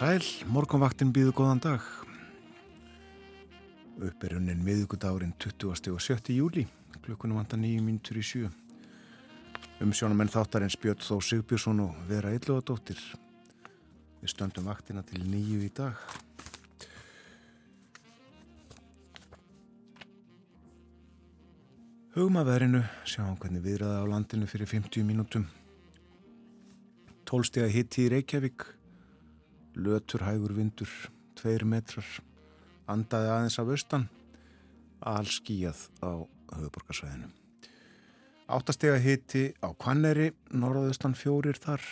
sæl, morgunvaktin býðu góðan dag. Upperinnin miðugudagurinn 20. og 7. júli, klukkunum vantar nýju mínutur í sjö. Umsjónamenn þáttarins Björn Þó Sigbjörnsson og Vera Eilóðadóttir. Við stöndum vaktina til nýju í dag. Hugum að verinu, sjáum hvernig viðraða á landinu fyrir 50 mínútum. Tólstega hitti í Reykjavík, lötur hægur vindur, tveir metrar, andaði aðeins af austan, all skíjað á höfuborgarsvæðinu. Áttastega hitti á Kvanneri, norðaustan fjórir þar,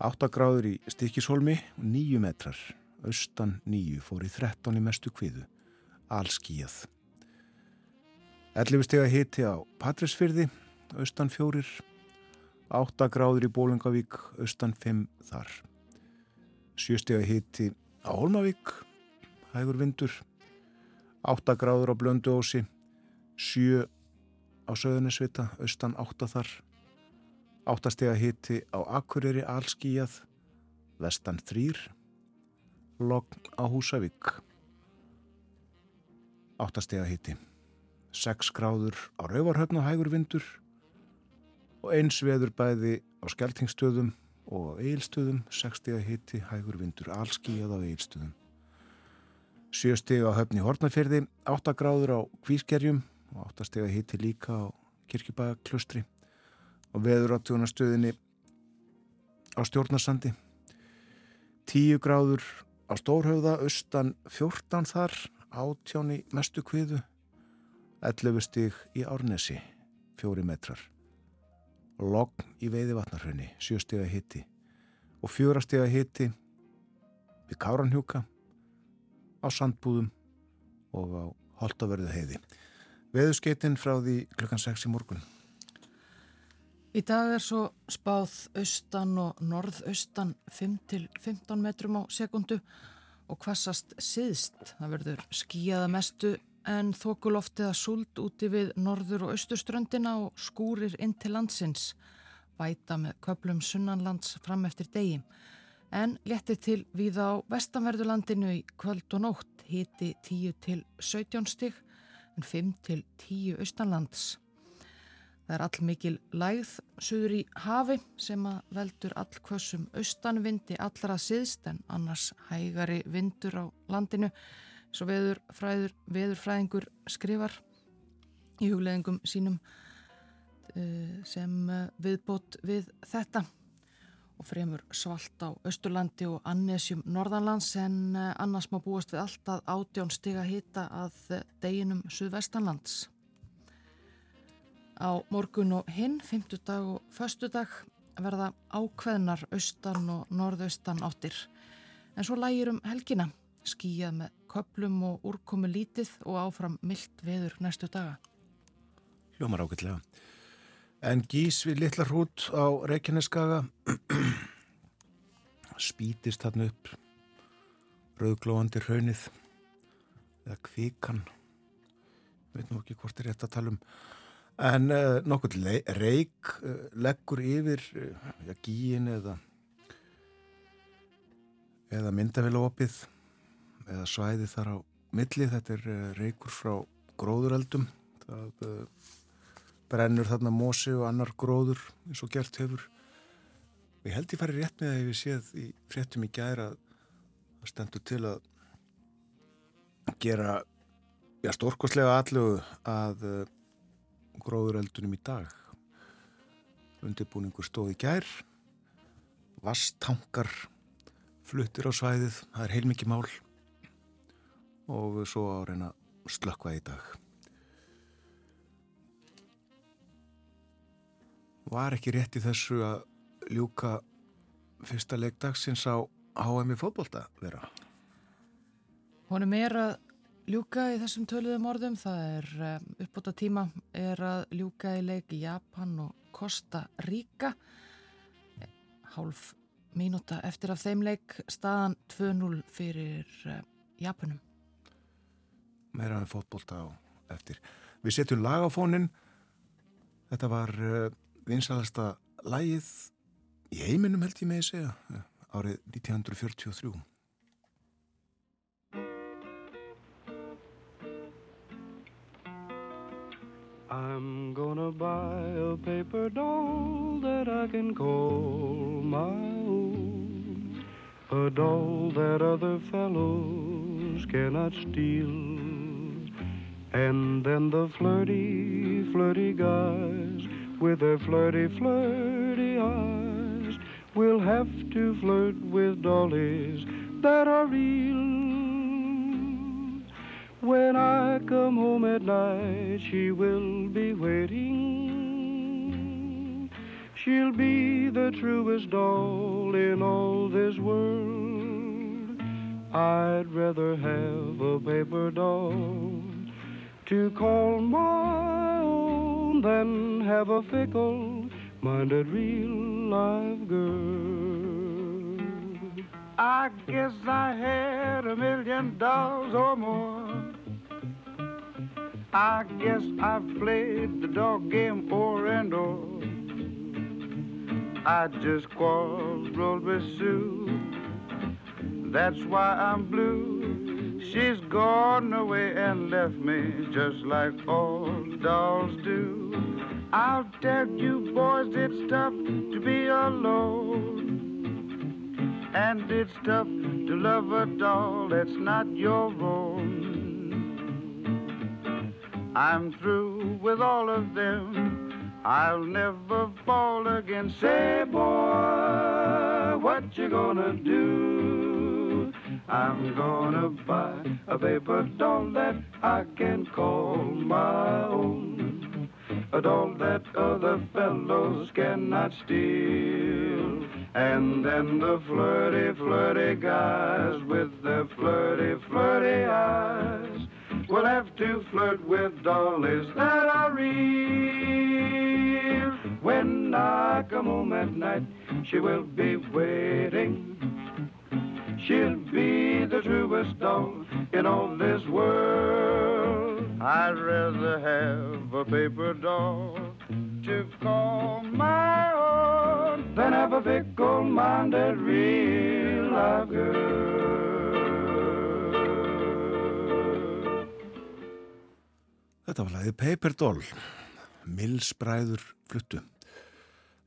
áttagráður í Stikishólmi nýju metrar, austan nýju fór í þrettán í mestu kviðu, all skíjað. Ellifustega hitti á Patrísfyrði, austan fjórir, áttagráður í Bólingavík, austan fimm þar. Sjöstega hitti á Holmavík, hægur vindur, áttagráður á Blönduósi, sjö á Söðunisvita, austan átta þar, áttastega hitti á Akureyri, Alskíjað, vestan þrýr, logn á Húsavík, áttastega hitti, sex gráður á Rauvarhöfn og hægur vindur og eins veður bæði á Skeltingstöðum og á Eilstöðum, 60 hitti, hægur vindur, allskíjað á Eilstöðum. 7 steg á höfni Hortnafjörði, 8 gráður á Kvískerjum og 8 steg hitti líka á Kirkjubæklustri og veður áttjónastöðinni á Stjórnarsandi. 10 gráður á Stórhauða, austan 14 þar, átjáni mestu kviðu, 11 steg í Árnesi, 4 metrar logn í veiði vatnarhraunni, sjöstega hitti og fjórastega hitti við Káranhjúka á Sandbúðum og á Holtaverðu heiði. Veðuskeitin frá því klukkan 6 í morgun. Í dag er svo spáð austan og norðaustan 5-15 metrum á sekundu og hvassast siðst. Það verður skíjaða mestu en þokuloftið að súld úti við norður og austurströndina og skúrir inn til landsins, væta með köplum sunnanlands fram eftir degi. En létti til við á vestanverðulandinu í kvöld og nótt hiti 10 til 17 stig en 5 til 10 austanlands. Það er all mikil lægð suður í hafi sem að veldur allkvössum austanvindi allra siðst en annars hægari vindur á landinu svo veður, fræður, veðurfræðingur skrifar í hugleðingum sínum uh, sem uh, viðbót við þetta og fremur svalt á Östurlandi og Annesjum Norðanlands en uh, annars má búast við alltaf átjón stiga hita að deginum Suðvestanlands. Á morgun og hinn, fymtudag og föstudag verða ákveðnar austan og norðaustan áttir en svo lægir um helgina skýjað með köplum og úrkomi lítið og áfram myllt veður næstu daga. Hljómar ágætlega. En gís við litla hrút á Reykjaneskaga spítist hann upp rauglóandi raunið eða kvíkan veit nú ekki hvort er rétt að tala um en uh, nokkuð reik uh, leggur yfir uh, ja, gíin eða eða myndavilopið eða svæði þar á milli, þetta er uh, reykur frá gróðureldum. Það uh, brennur þarna mósi og annar gróður eins og gert hefur. Og ég held ég fari rétt með að ég við séð í fréttum í gæra að það stendur til að gera já, stórkoslega allugu að uh, gróðureldunum í dag. Undirbúningur stóð í gær. Vasttankar fluttir á svæðið, það er heilmikið mál og svo á reyna slökkva í dag. Var ekki rétt í þessu að ljúka fyrsta leikdagsins á HM í fótbolta vera? Honum er að ljúka í þessum töluðum orðum, það er um, uppbúta tíma, er að ljúka í leik í Japan og Costa Rica. Hálf mínúta eftir af þeim leik staðan 2-0 fyrir uh, Japanum meira en fótbolta á eftir. Við setjum lag á fónin þetta var uh, vinsalasta lagið í heiminum held ég með að segja árið 1943. I'm gonna buy a paper doll that I can call my own. A doll that other fellows cannot steal. And then the flirty, flirty guys with their flirty, flirty eyes will have to flirt with dollies that are real. When I come home at night, she will be waiting. She'll be the truest doll in all this world. I'd rather have a paper doll to call my own than have a fickle-minded real live girl. I guess I had a million dollars or more. I guess I've played the dog game o'er and o'er. I just quarreled with Sue. That's why I'm blue. She's gone away and left me just like all dolls do. I'll tell you boys it's tough to be alone. And it's tough to love a doll that's not your own. I'm through with all of them. I'll never fall again. Say, boy, what you gonna do? I'm gonna buy a paper doll that I can call my own. A doll that other fellows cannot steal. And then the flirty, flirty guys with their flirty, flirty eyes will have to flirt with dollies that are real. When I come home at night, she will be waiting. She'll be the truest doll in all this world. I'd rather have a paper doll to call my own than have a fickle-minded real live girl. Þetta var lagið Paper Doll, Mills bræður fluttu.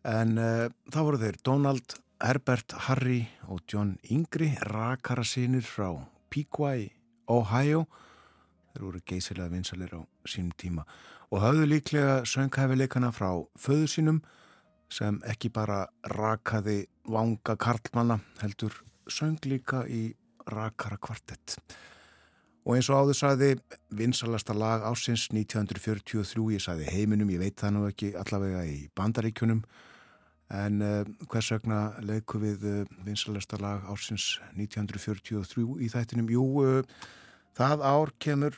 En uh, þá voru þeir Donald, Herbert, Harry og John Yngri, rakara sínir frá Pequot, Ohio. Þeir voru geysilega vinsalir á sínum tíma og hafðu líklega sönghæfileikana frá föðu sínum sem ekki bara rakaði vanga karlmanna heldur söng líka í rakara kvartett. Og eins og áður saði vinsalasta lag ásins 1943, ég saði heiminum, ég veit það nú ekki allavega í bandaríkjunum, en uh, hvers vegna leiku við uh, vinsalasta lag ásins 1943 í þættinum? Jú, uh, það ár kemur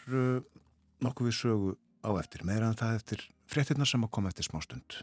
nokkuð við sögu á eftir, meðan það eftir fréttina sem að koma eftir smá stund.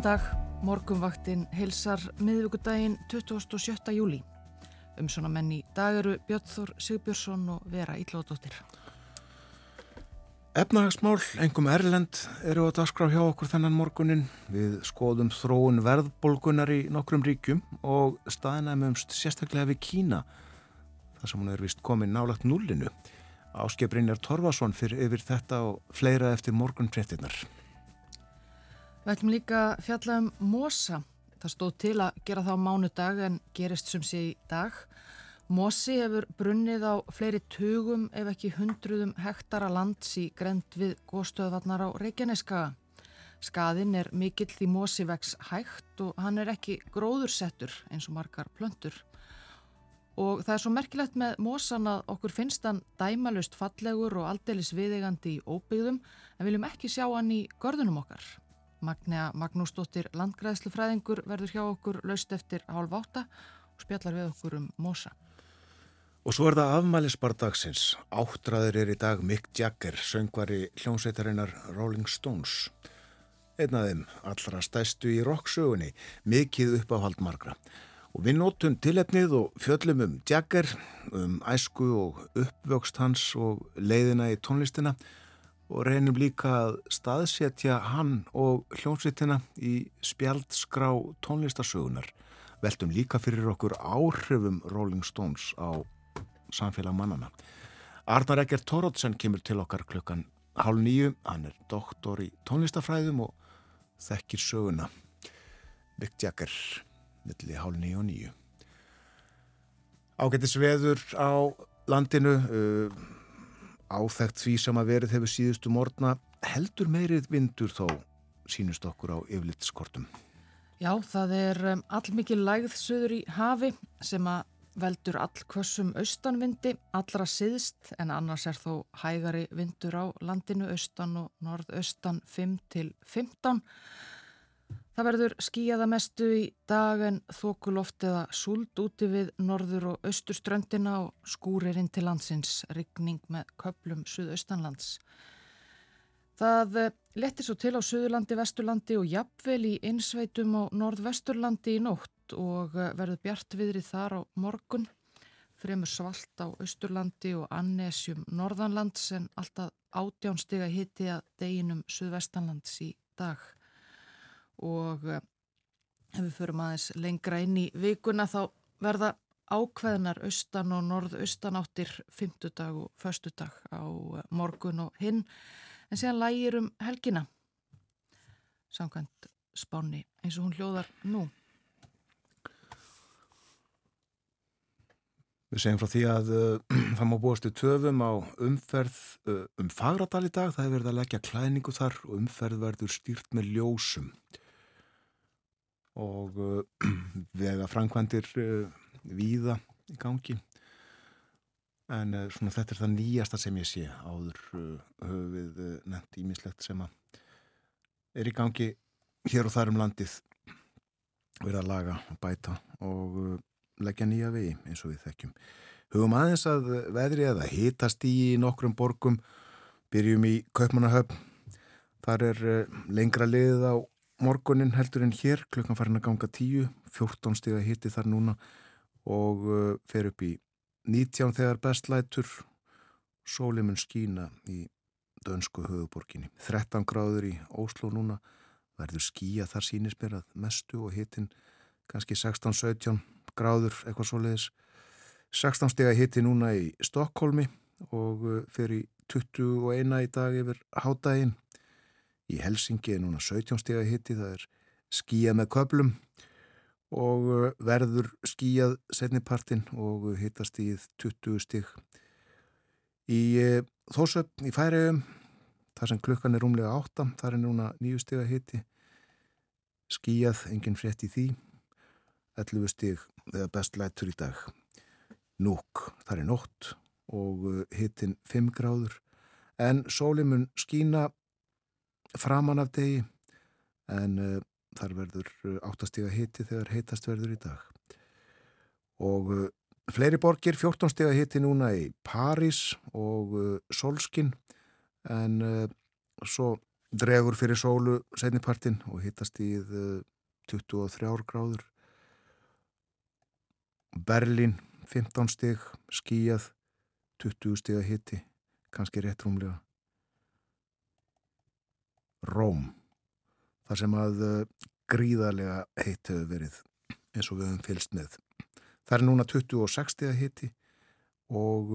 Góðan dag, morgumvaktinn heilsar miðvíkudaginn 27. júli. Um svona menn í dag eru Björnþór Sigbjörnsson og Vera Íllóðdóttir. Efnahagsmál, engum Erlend, eru að dasgra hjá okkur þennan morgunin. Við skoðum þróun verðbolgunar í nokkrum ríkjum og staðinæmumst sérstaklega við Kína, þar sem hún er vist komin nálagt nullinu. Áskiprin er Torfason fyrir yfir þetta og fleira eftir morgun fréttinnar. Við ætlum líka fjalla um mosa. Það stóð til að gera það á mánudag en gerist sem sé í dag. Mosi hefur brunnið á fleiri tugum ef ekki hundruðum hektara lands í grend við góðstöðvarnar á Reykjaneskaga. Skaðinn er mikill því Mosi vex hægt og hann er ekki gróðursettur eins og margar plöntur. Og það er svo merkilegt með Mosan að okkur finnst hann dæmalust fallegur og aldeilis viðegandi í óbyggðum en viljum ekki sjá hann í görðunum okkar. Magnea Magnúsdóttir landgræðslufræðingur verður hjá okkur laust eftir hálf átta og spjallar við okkur um Mosa. Og svo er það afmælisbardagsins. Áttræður er í dag Mick Jagger, söngvari hljómsveitarinnar Rolling Stones. Einn af þeim allra stæstu í rocksögunni, mikið upp á haldmargra. Og við nótum tilefnið og fjöllum um Jagger, um æsku og uppvöxt hans og leiðina í tónlistina og reynum líka að staðsetja hann og hljómsveitina í spjaldskrá tónlistasögunar. Veltum líka fyrir okkur áhrifum Rolling Stones á samfélag mannana. Arnar Egger Tórótsen kemur til okkar klukkan hálf nýju. Hann er doktor í tónlistafræðum og þekkir söguna. Jagger milli hálf nýju og nýju. Ágættis veður á landinu, uh, áþægt því sem að verið hefur síðustu morgna, heldur meirið vindur þó sínust okkur á yflitskortum. Já, það er um, allmikið lægð söður í hafi sem að veldur all kvössum austanvindi, allra siðst en annars er þó hægari vindur á landinu austan og norðaustan 5 til 15. Það verður skíjaða mestu í dag en þókuloft eða súld úti við norður og austurströndina og skúrir inn til landsins, rigning með köplum suðaustanlands. Það letti svo til á Suðurlandi, Vesturlandi og jafnvel í einsveitum á Norðvesturlandi í nótt og verður bjart viðrið þar á morgun. Fremur svalt á Austurlandi og Annesjum Norðanlands en alltaf átjánstiga hitti að deginum Suðvestanlands í dag. Og ef við förum aðeins lengra inn í vikuna þá verða ákveðnar austan og norðaustanáttir fymtudag og föstudag á morgun og hinn en síðan lægir um helgina samkvæmt spáni eins og hún hljóðar nú. Við segjum frá því að uh, það má búast í töfum á umferð uh, um Fagradal í dag. Það hefur verið að leggja klæningu þar og umferð verður stýrt með ljósum. Og vega framkvæmdir víða í gangi. En svona þetta er það nýjasta sem ég sé. Áður höfum við nefnt ímislegt sem að er í gangi hér og þar um landið verið að laga og bæta og leggja nýja vegi eins og við þekkjum. Hugum aðeins að veðri það hitast í nokkrum borgum, byrjum í Kaupmannahöfn, þar er lengra liðið á morgunin heldur en hér, klukkan farin að ganga 10, 14 stíða hitti þar núna og fer upp í 19 þegar bestlætur, sólimun skína í dönsku höfuborginni. 13 gráður í Óslo núna, verður skíja þar sínismerað mestu og hittin kannski 16-17 gráður eitthvað svo leiðis 16 steg að hitti núna í Stokkólmi og fyrir 21 í dag yfir hádægin í Helsingi er núna 17 steg að hitti það er skíja með köplum og verður skíjað setnipartin og hittast í 20 steg í Þórsöpp í Færiðum þar sem klukkan er rúmlega 8 þar er núna 9 steg að hitti skíjað, enginn frétt í því. 11 stíg eða best lættur í dag. Núk, þar er nótt og uh, hittin 5 gráður. En sólimun skína framan af degi en uh, þar verður 8 uh, stíga hitti þegar heitast verður í dag. Og uh, fleiri borgir, 14 stíga hitti núna í París og uh, Solskin en svo dregur fyrir sólu setnipartin og hittast í 23 gráður Berlín 15 stig, skíjað 20 stig að hitti kannski rétt rúmlega Róm þar sem að uh, gríðarlega heitt hefur verið eins og við höfum fylst með. Það er núna 26 stig að hitti og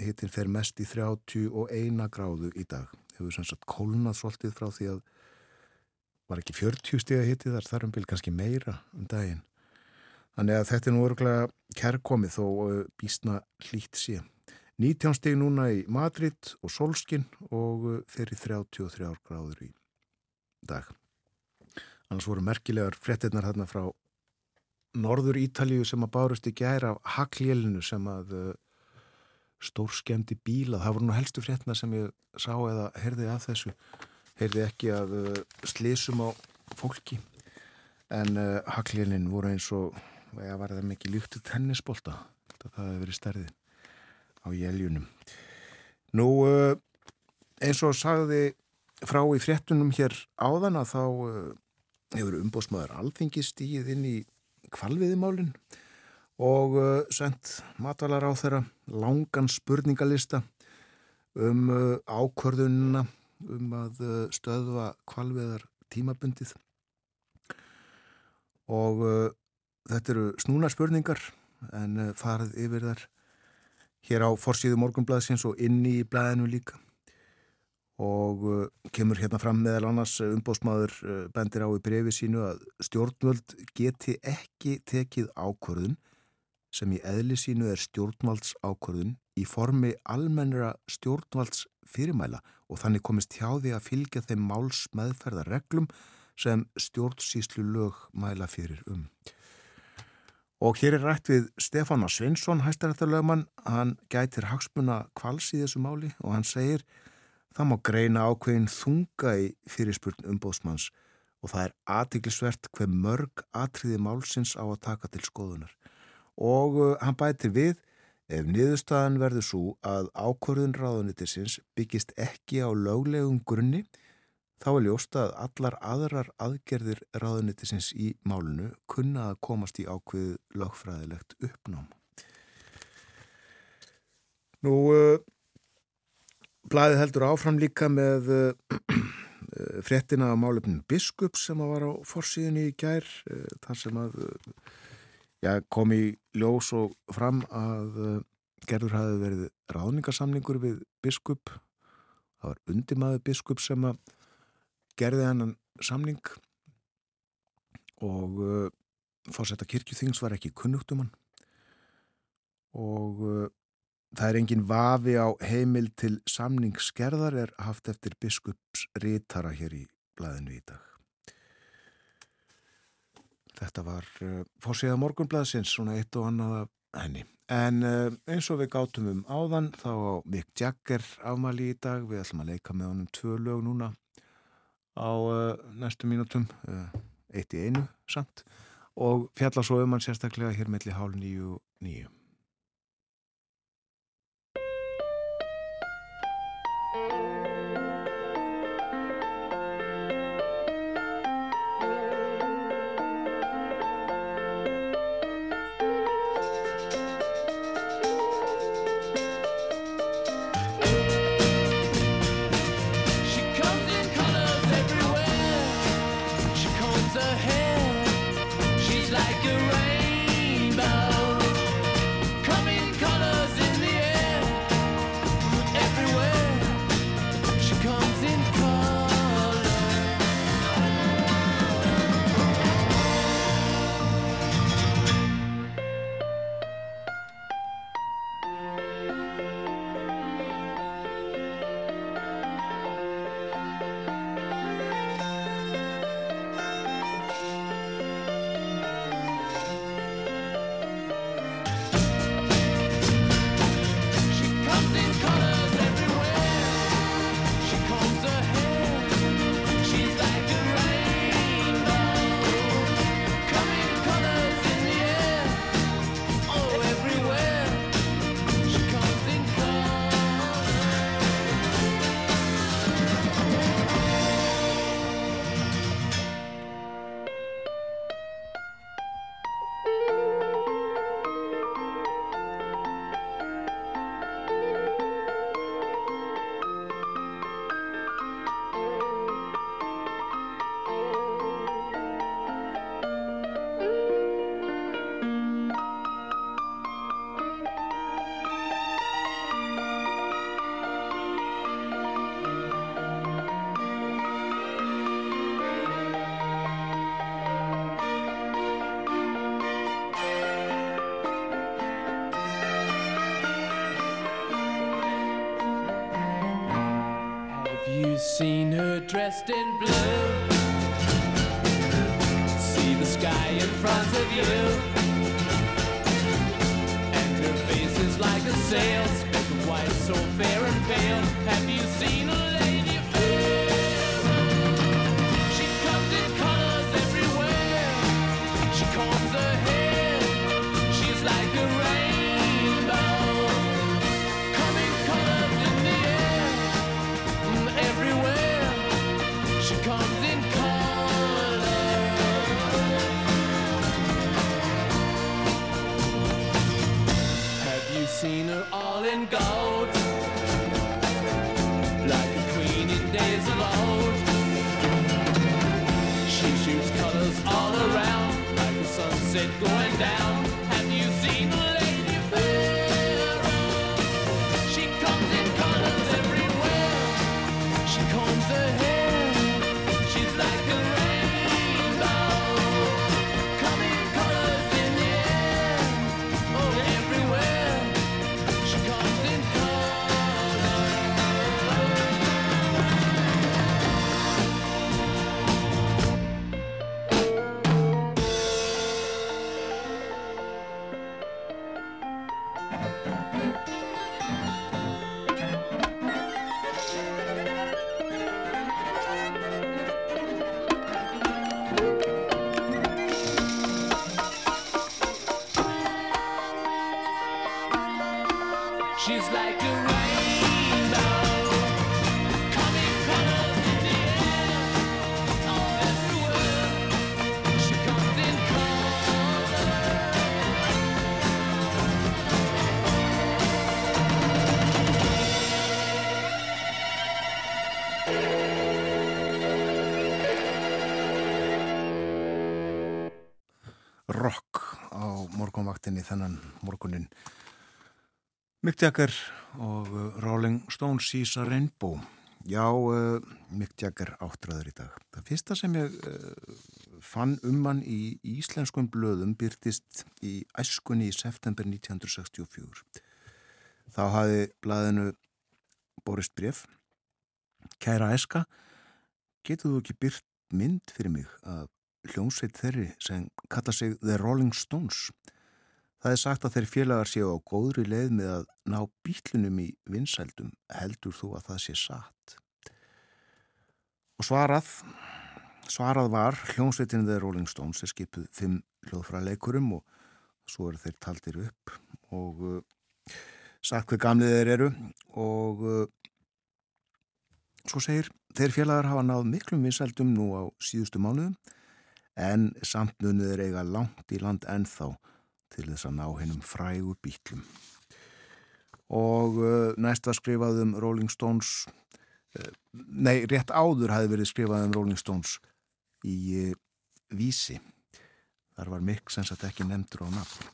hittin fer mest í 31 gráðu í dag. Hefur sanns að kólnað svolítið frá því að var ekki 40 stig að hitti þar þar um byrj kannski meira um daginn. Þannig að þetta er nú örgulega kærkomið þó býstna hlýtt sé. 19 steg núna í Madrid og Solskin og fyrir 33 gráður í dag. Annars voru merkilegar frettinnar þarna frá Norður Ítalíu sem að bárust í gæra af haglélinu sem að uh, stórskemdi bíla. Það voru nú helstu frettina sem ég sá eða heyrði af þessu. Heyrði ekki að uh, slísum á fólki en uh, haglélin voru eins og, ég var það mikið líktu tennisbolta. Það hefði verið stærðið á jæljunum. Nú, eins og sagði frá í frettunum hér áðan að þá hefur umbóðsmaður alþingistíð inn í kvalviðimálinn og uh, sendt matvalar á þeirra langan spurningalista um ákvörðununa um að stöðva kvalviðar tímabundið og þetta eru snúna spurningar en farið yfir þar hér á forsýðu morgunblæðsins og inni í blæðinu líka og uh, kemur hérna fram meðal annars uh, umbósmaður uh, bendir á í brefi sínu að stjórnvöld geti ekki tekið ákvörðun sem í eðli sínu er stjórnvalds ákvörðun í formi almennra stjórnvalds fyrirmæla og þannig komist hjá því að fylgja þeim máls meðferðar reglum sem stjórnsýslu lög mæla fyrir um. Og hér er rætt við Stefán Svinsson, hæstarættarlögmann, hann gætir hagsmuna kvals í þessu máli og hann segir Það má greina ákveðin þunga í fyrirspurn umbóðsmanns og það er aðtiklisvert hver mörg atriði málsins á að taka til skoðunar. Og uh, hann bætir við, ef niðurstaðan verður svo að ákvörðun ráðunitisins byggist ekki á löglegum grunni, þá er ljósta að allar aðrar aðgerðir ráðunitisins í málunu kunna að komast í ákveðu lögfræðilegt uppnám. Nú... Uh, Blæði heldur áfram líka með uh, fréttina á málefnum Biskup sem var á forsíðunni í gær uh, þar sem að já, kom í ljós og fram að gerður hafi verið ráðningarsamningur við Biskup það var undimaður Biskup sem að gerði hennan samning og fórsetta kirkjuþings var ekki kunnugt um hann og Það er engin vafi á heimil til samningskerðar er haft eftir biskups rítara hér í blæðinu í dag. Þetta var uh, fórsíða morgunblæðsins, svona eitt og annað af henni. En uh, eins og við gátum um áðan, þá á Mick Jagger afmæli í dag. Við ætlum að leika með honum tvö lög núna á uh, næstu mínutum, eitt í einu samt. Og fjalla svo um hann sérstaklega hér melli hálf nýju nýju. Dressed in blue? See the sky in front of you. And her face is like a sail, speck white, so fair and pale. Have you seen in gold? Like a queen in days of old. She shoots colors all around, like the sunset going down. Rock á morgunvaktinni þennan morgunin Mick Jagger og uh, Rolling Stones sísa Rainbow. Já, uh, Mick Jagger áttraður í dag. Það fyrsta sem ég uh, fann um hann í íslenskum blöðum byrtist í æskunni í september 1964 Þá hafi blaðinu borist bref Kæra æska getur þú ekki byrt mynd fyrir mig að hljómsveit þeirri sem kalla sig The Rolling Stones. Það er sagt að þeir félagar séu á góðri leið með að ná bílunum í vinsældum. Heldur þú að það sé satt? Og svarað, svarað var hljómsveitin The Rolling Stones er skipuð fimm hljóðfræleikurum og svo eru þeir taldir upp og uh, sagt hver gamlið þeir eru og uh, svo segir þeir félagar hafa náð miklum vinsældum nú á síðustu mánuðum en samt munið er eiga langt í land ennþá til þess að ná hennum frægu bítlum. Og uh, næst var skrifað um Rolling Stones, uh, nei, rétt áður hafi verið skrifað um Rolling Stones í uh, Vísi. Þar var Mick sem sagt ekki nefndur á nafn.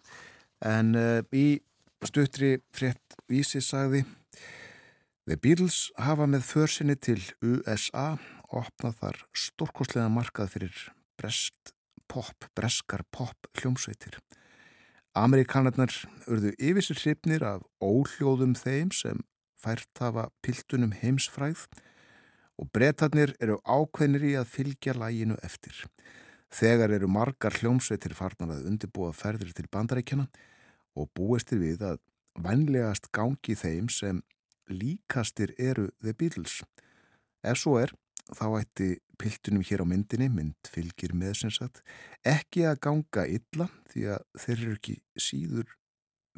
En uh, í stuttri frétt Vísi sagði The Beatles hafa með försinni til USA opnað þar stórkostlega markað fyrir brest pop, breskar pop hljómsveitir. Amerikanarnar urðu yfir sér hrifnir af óhljóðum þeim sem fært hafa piltunum heimsfræð og bretarnir eru ákveðnir í að fylgja læginu eftir. Þegar eru margar hljómsveitir farnar að undirbúa ferðir til bandarækjana og búistir við að vænlegast gangi þeim sem líkastir eru The Beatles. Ef svo er, þá ætti piltunum hér á myndinni, mynd fylgir með sem sagt, ekki að ganga illa því að þeir eru ekki síður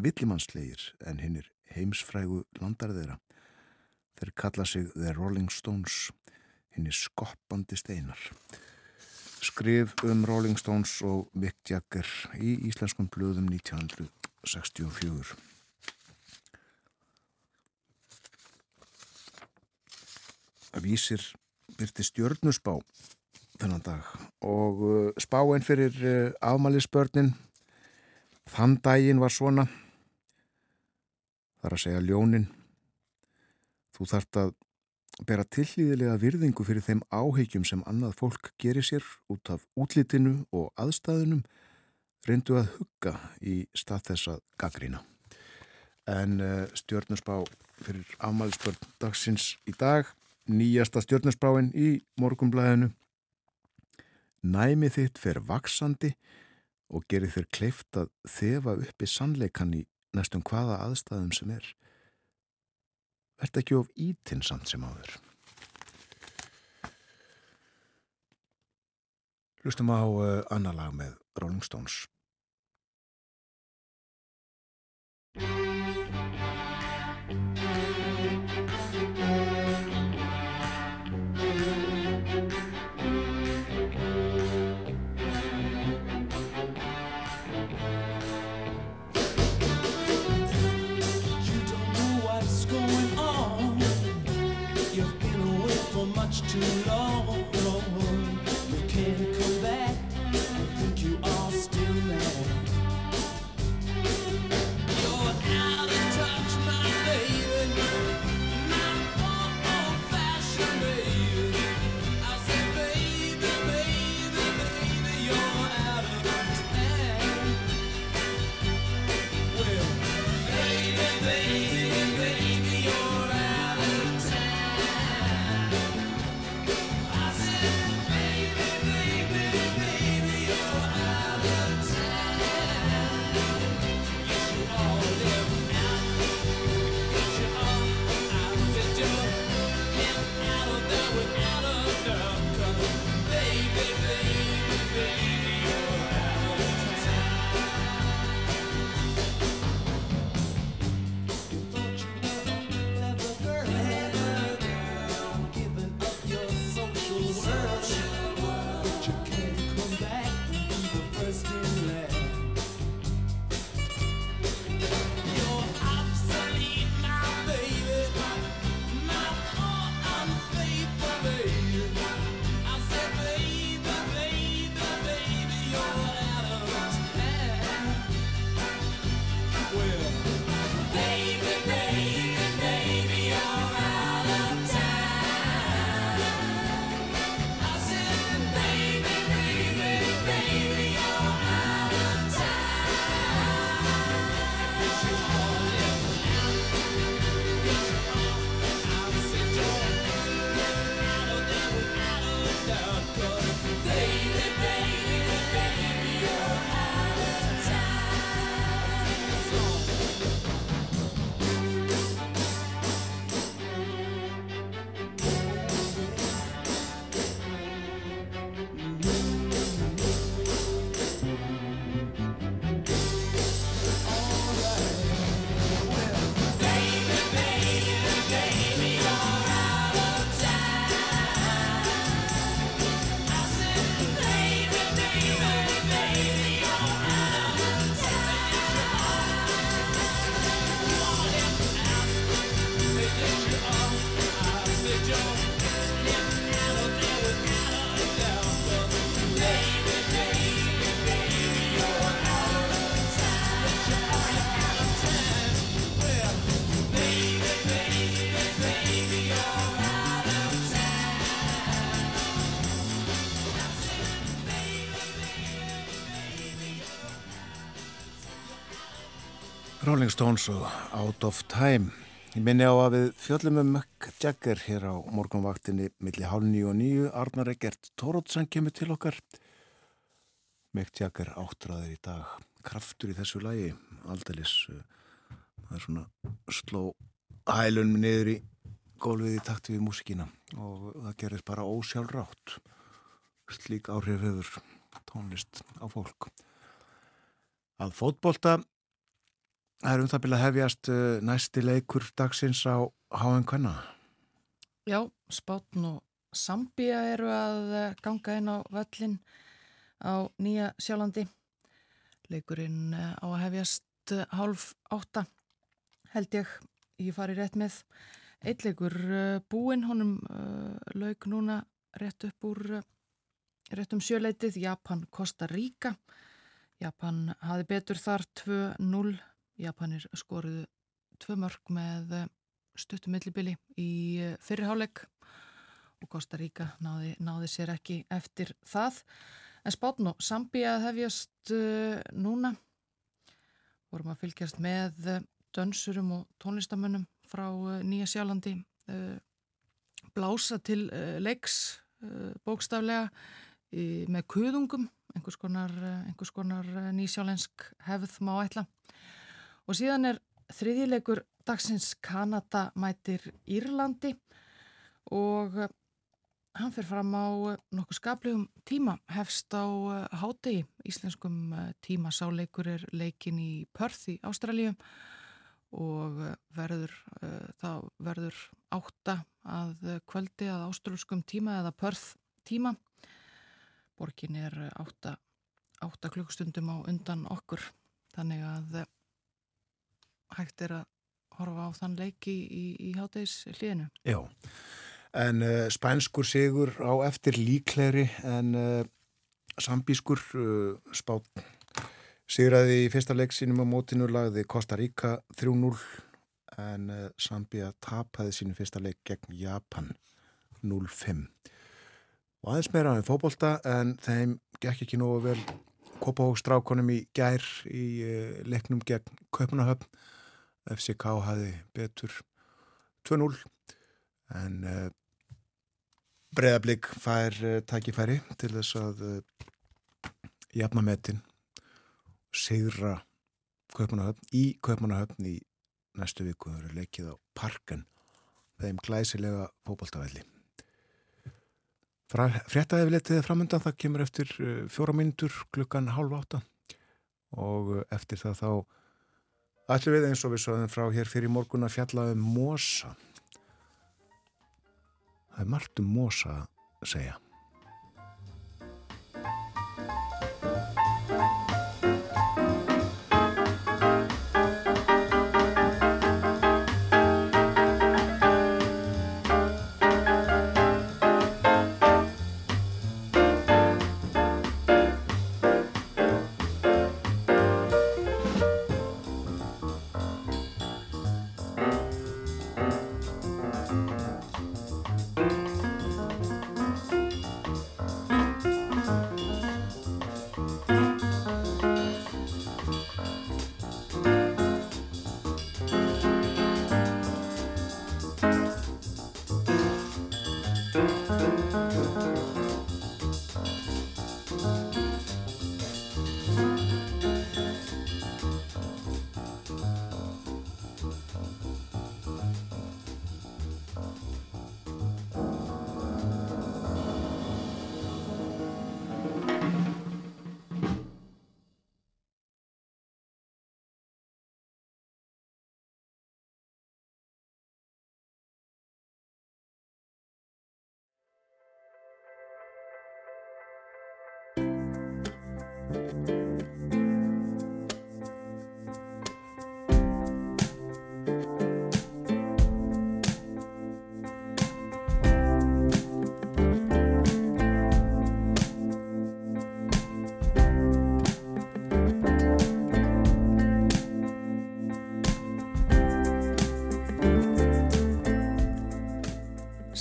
villimannslegir en hinn er heimsfrægu landar þeirra. Þeir kalla sig The Rolling Stones, hinn er skoppandi steinar. Skrif um Rolling Stones og Mick Jagger í íslenskum blöðum 1964. Vísir byrti stjörnusbá þennan dag. Og uh, spáinn fyrir uh, afmælisbörnin þann daginn var svona. Þar að segja ljónin. Þú þart að bera tillíðilega virðingu fyrir þeim áhegjum sem annað fólk gerir sér út af útlitinu og aðstæðunum reyndu að hugga í stað þess að gaggrína en uh, stjörnusbá fyrir afmælisbörn dagsins í dag nýjasta stjórnarspráin í morgumblæðinu. Næmi þitt fer vaksandi og gerir þér kleift að þefa upp í sannleikan í næstum hvaða aðstæðum sem er. Verð ekki of ítinsamt sem áður. Hlustum á uh, annar lag með Rolling Stones. Much too long. Rolling Stones og Out of Time. Ég minni á að við fjöllum um Mick Jagger hér á morgunvaktinni milli hálf nýju og nýju. Arnar Egert Tórótsan kemur til okkar. Mick Jagger áttræðir í dag. Kraftur í þessu lagi. Aldalis. Það er svona sló hælun niður í gólfið í takti við músikina og það gerist bara ósjálfrátt. Slík áhrif hefur tónlist á fólk. Að fótbolta Það er um það byrja að hefjast uh, næsti leikur dagsins á HM Kvenna. Já, Spátn og Sambía eru að eh, ganga inn á völlin á Nýja Sjálandi. Leikurinn eh, á að hefjast hálf átta held ég, ég fari rétt með. Eitt leikur búinn, honum uh, lauk núna rétt upp úr uh, rétt um sjöleitið, Japan Costa Rica. Japan hafi betur þar 2-0. Japanir skoruðu tvö mörg með eh, stuttum millibili í eh, fyrriháleik og Costa Rica náði, náði sér ekki eftir það. En Spátn og Sambía hefjast uh, núna. Vorum að fylgjast með dönsurum og tónlistamönnum frá Nýja Sjálandi. Blása til leiks bókstaflega með kuðungum, einhvers konar, einhvers konar nýsjálensk hefð má ætla. Og síðan er þriðilegur dagsins Kanada mætir Írlandi. Og hann fer fram á nokkuð skaplegum tíma, hefst á hátegi, íslenskum tíma sáleikur er leikin í Perth í Ástralíu. Og verður, það verður átta að kvöldi að ástralskum tíma eða Perth tíma. Borgin er átta, átta klukkstundum á undan okkur, þannig að hægt er að horfa á þann leiki í, í, í hátegis hlýðinu. Já, en uh, spænskur sigur á eftir líkleri en uh, sambískur uh, spát sigraði í fyrsta leik sínum á mótinu lagði Costa Rica 3-0 en Sambia tapaði sínum fyrsta leik gegn Japan 0-5 og aðeins meira en fókbólta en þeim gekk ekki nógu vel Kópahókstrákonum í gær í leiknum gegn Kaupunahöfn FCK hafi betur 2-0 en uh, Breðablík fær uh, tækifæri til þess að uh, jafna metin segra Kaupanahöfn í Kaupanahöfn í næstu viku. Það eru leikið á parken þeim glæsilega fókbaltavelli Fréttaefilitið framöndan það kemur eftir fjóra myndur klukkan halv átta. Og eftir það þá Ætlum við eins og við sáðum frá hér fyrir morgun að fjalla um mosa. Það er margt um mosa að segja.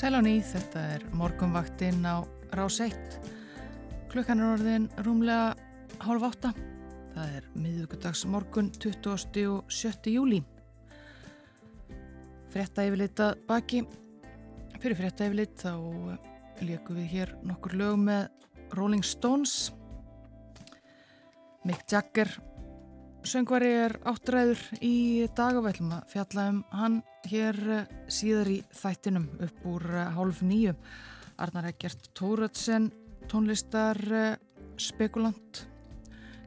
Sæl á nýð, þetta er morgunvaktinn á rás 1. Klukkan er orðin rúmlega hálf átta. Það er miðugudags morgun 20. og 7. júli. Fretta yfirlitað baki. Fyrir fretta yfirlit þá leikum við hér nokkur lög með Rolling Stones. Mick Jagger söngvari er áttræður í dag og við ætlum að fjalla um hann hér eh, síðar í þættinum upp úr eh, hálf nýju. Arnar Eggert Tóratsen, tónlistar eh, spekulant,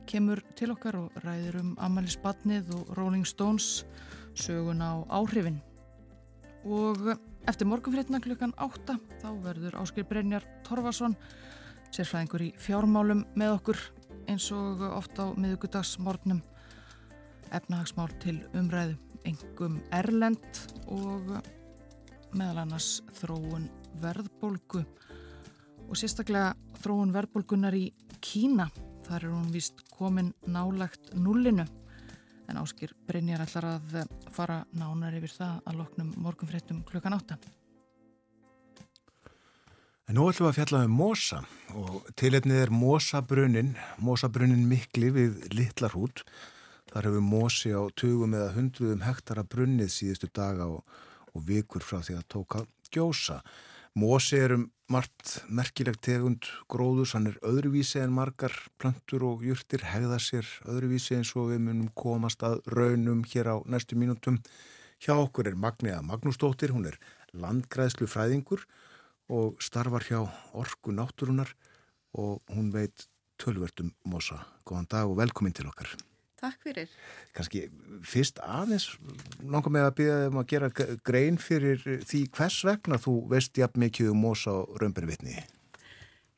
kemur til okkar og ræður um Amalys Badnið og Rolling Stones sögun á áhrifin. Og eftir morgunfréttina klukkan átta þá verður Áskil Brynjar Torfarsson, sérfræðingur í fjármálum með okkur eins og ofta á miðugudagsmórnum efnahagsmál til umræðu engum erlend og meðal annars þróun verðbólgu og sérstaklega þróun verðbólgunar í Kína. Þar er hún vist komin nálagt nullinu en Áskir Brynjar ætlar að fara nánar yfir það að loknum morgunfréttum klukkan átta. En nú ætlum við að fjalla um mosa og tilefnið er mosabrunnin, mosabrunnin mikli við Littlarhút Þar hefur mósi á tugum eða hundruðum hektara brunnið síðustu daga og, og vikur frá því að tóka gjósa. Mósi er um margt merkilegt tegund gróðus, hann er öðruvísi en margar plöntur og júrtir hegða sér öðruvísi eins og við munum komast að raunum hér á næstu mínútum. Hjá okkur er Magniða Magnúsdóttir, hún er landgræðslu fræðingur og starfar hjá Orku Náttúrunar og hún veit tölvertum Mósa. Góðan dag og velkomin til okkar. Takk fyrir. Kanski fyrst aðeins langar með að byrja um að gera grein fyrir því hvers vegna þú veist jafn mikið um Mósa og Römbinvitni.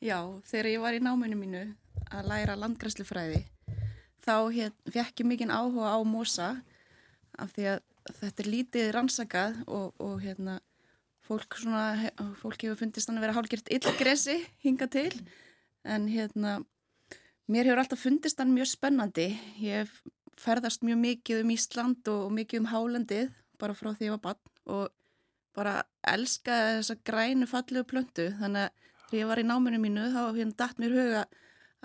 Já, þegar ég var í náminu mínu að læra landgræslufræði þá fekk ég mikinn áhuga á Mósa af því að þetta er lítið rannsakað og, og hérna fólk, svona, fólk hefur fundist að vera hálfgjört illgresi hinga til en hérna Mér hefur alltaf fundist hann mjög spennandi. Ég ferðast mjög mikið um Ísland og mikið um Hálendið bara frá því ég var bann og bara elskaði þessa grænu fallegu plöntu. Þannig að þegar ég var í náminu mínu þá hérna dætt mér huga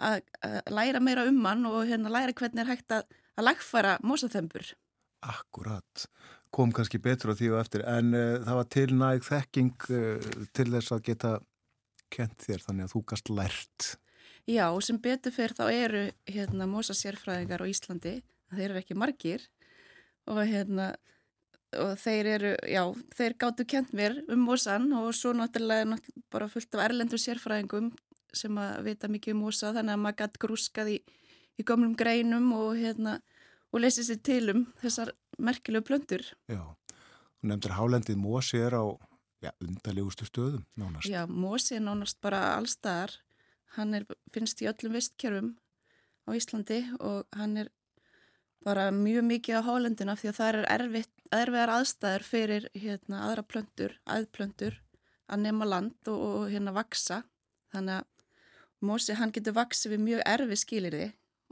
að, að læra meira um hann og hérna læra hvernig er hægt að, að lagfæra mósaþembur. Akkurat. Kom kannski betur á því og eftir en uh, það var til næg þekking uh, til þess að geta kent þér þannig að þú gast lært. Já, sem betur fyrir þá eru hérna mosa sérfræðingar á Íslandi, þeir eru ekki margir og hérna og þeir eru, já, þeir gáttu kent mér um mosan og svo náttúrulega bara fullt af erlendur sérfræðingum sem að vita mikið um mosa þannig að maður gætt grúskað í, í gömlum greinum og hérna og lesið sér til um þessar merkilegu plöndur. Já, og nefndir hálendið mosi er á ja, undarlegustu stöðum nánast. Já, mosi er nánast bara allstaðar Hann er, finnst í öllum vistkerfum á Íslandi og hann er bara mjög mikið á hálendina því að það er erfitt, erfiðar aðstæður fyrir hérna, aðra plöndur, aðplöndur að nema land og, og hérna vaksa. Þannig að Mósi hann getur vaksið við mjög erfi skilirði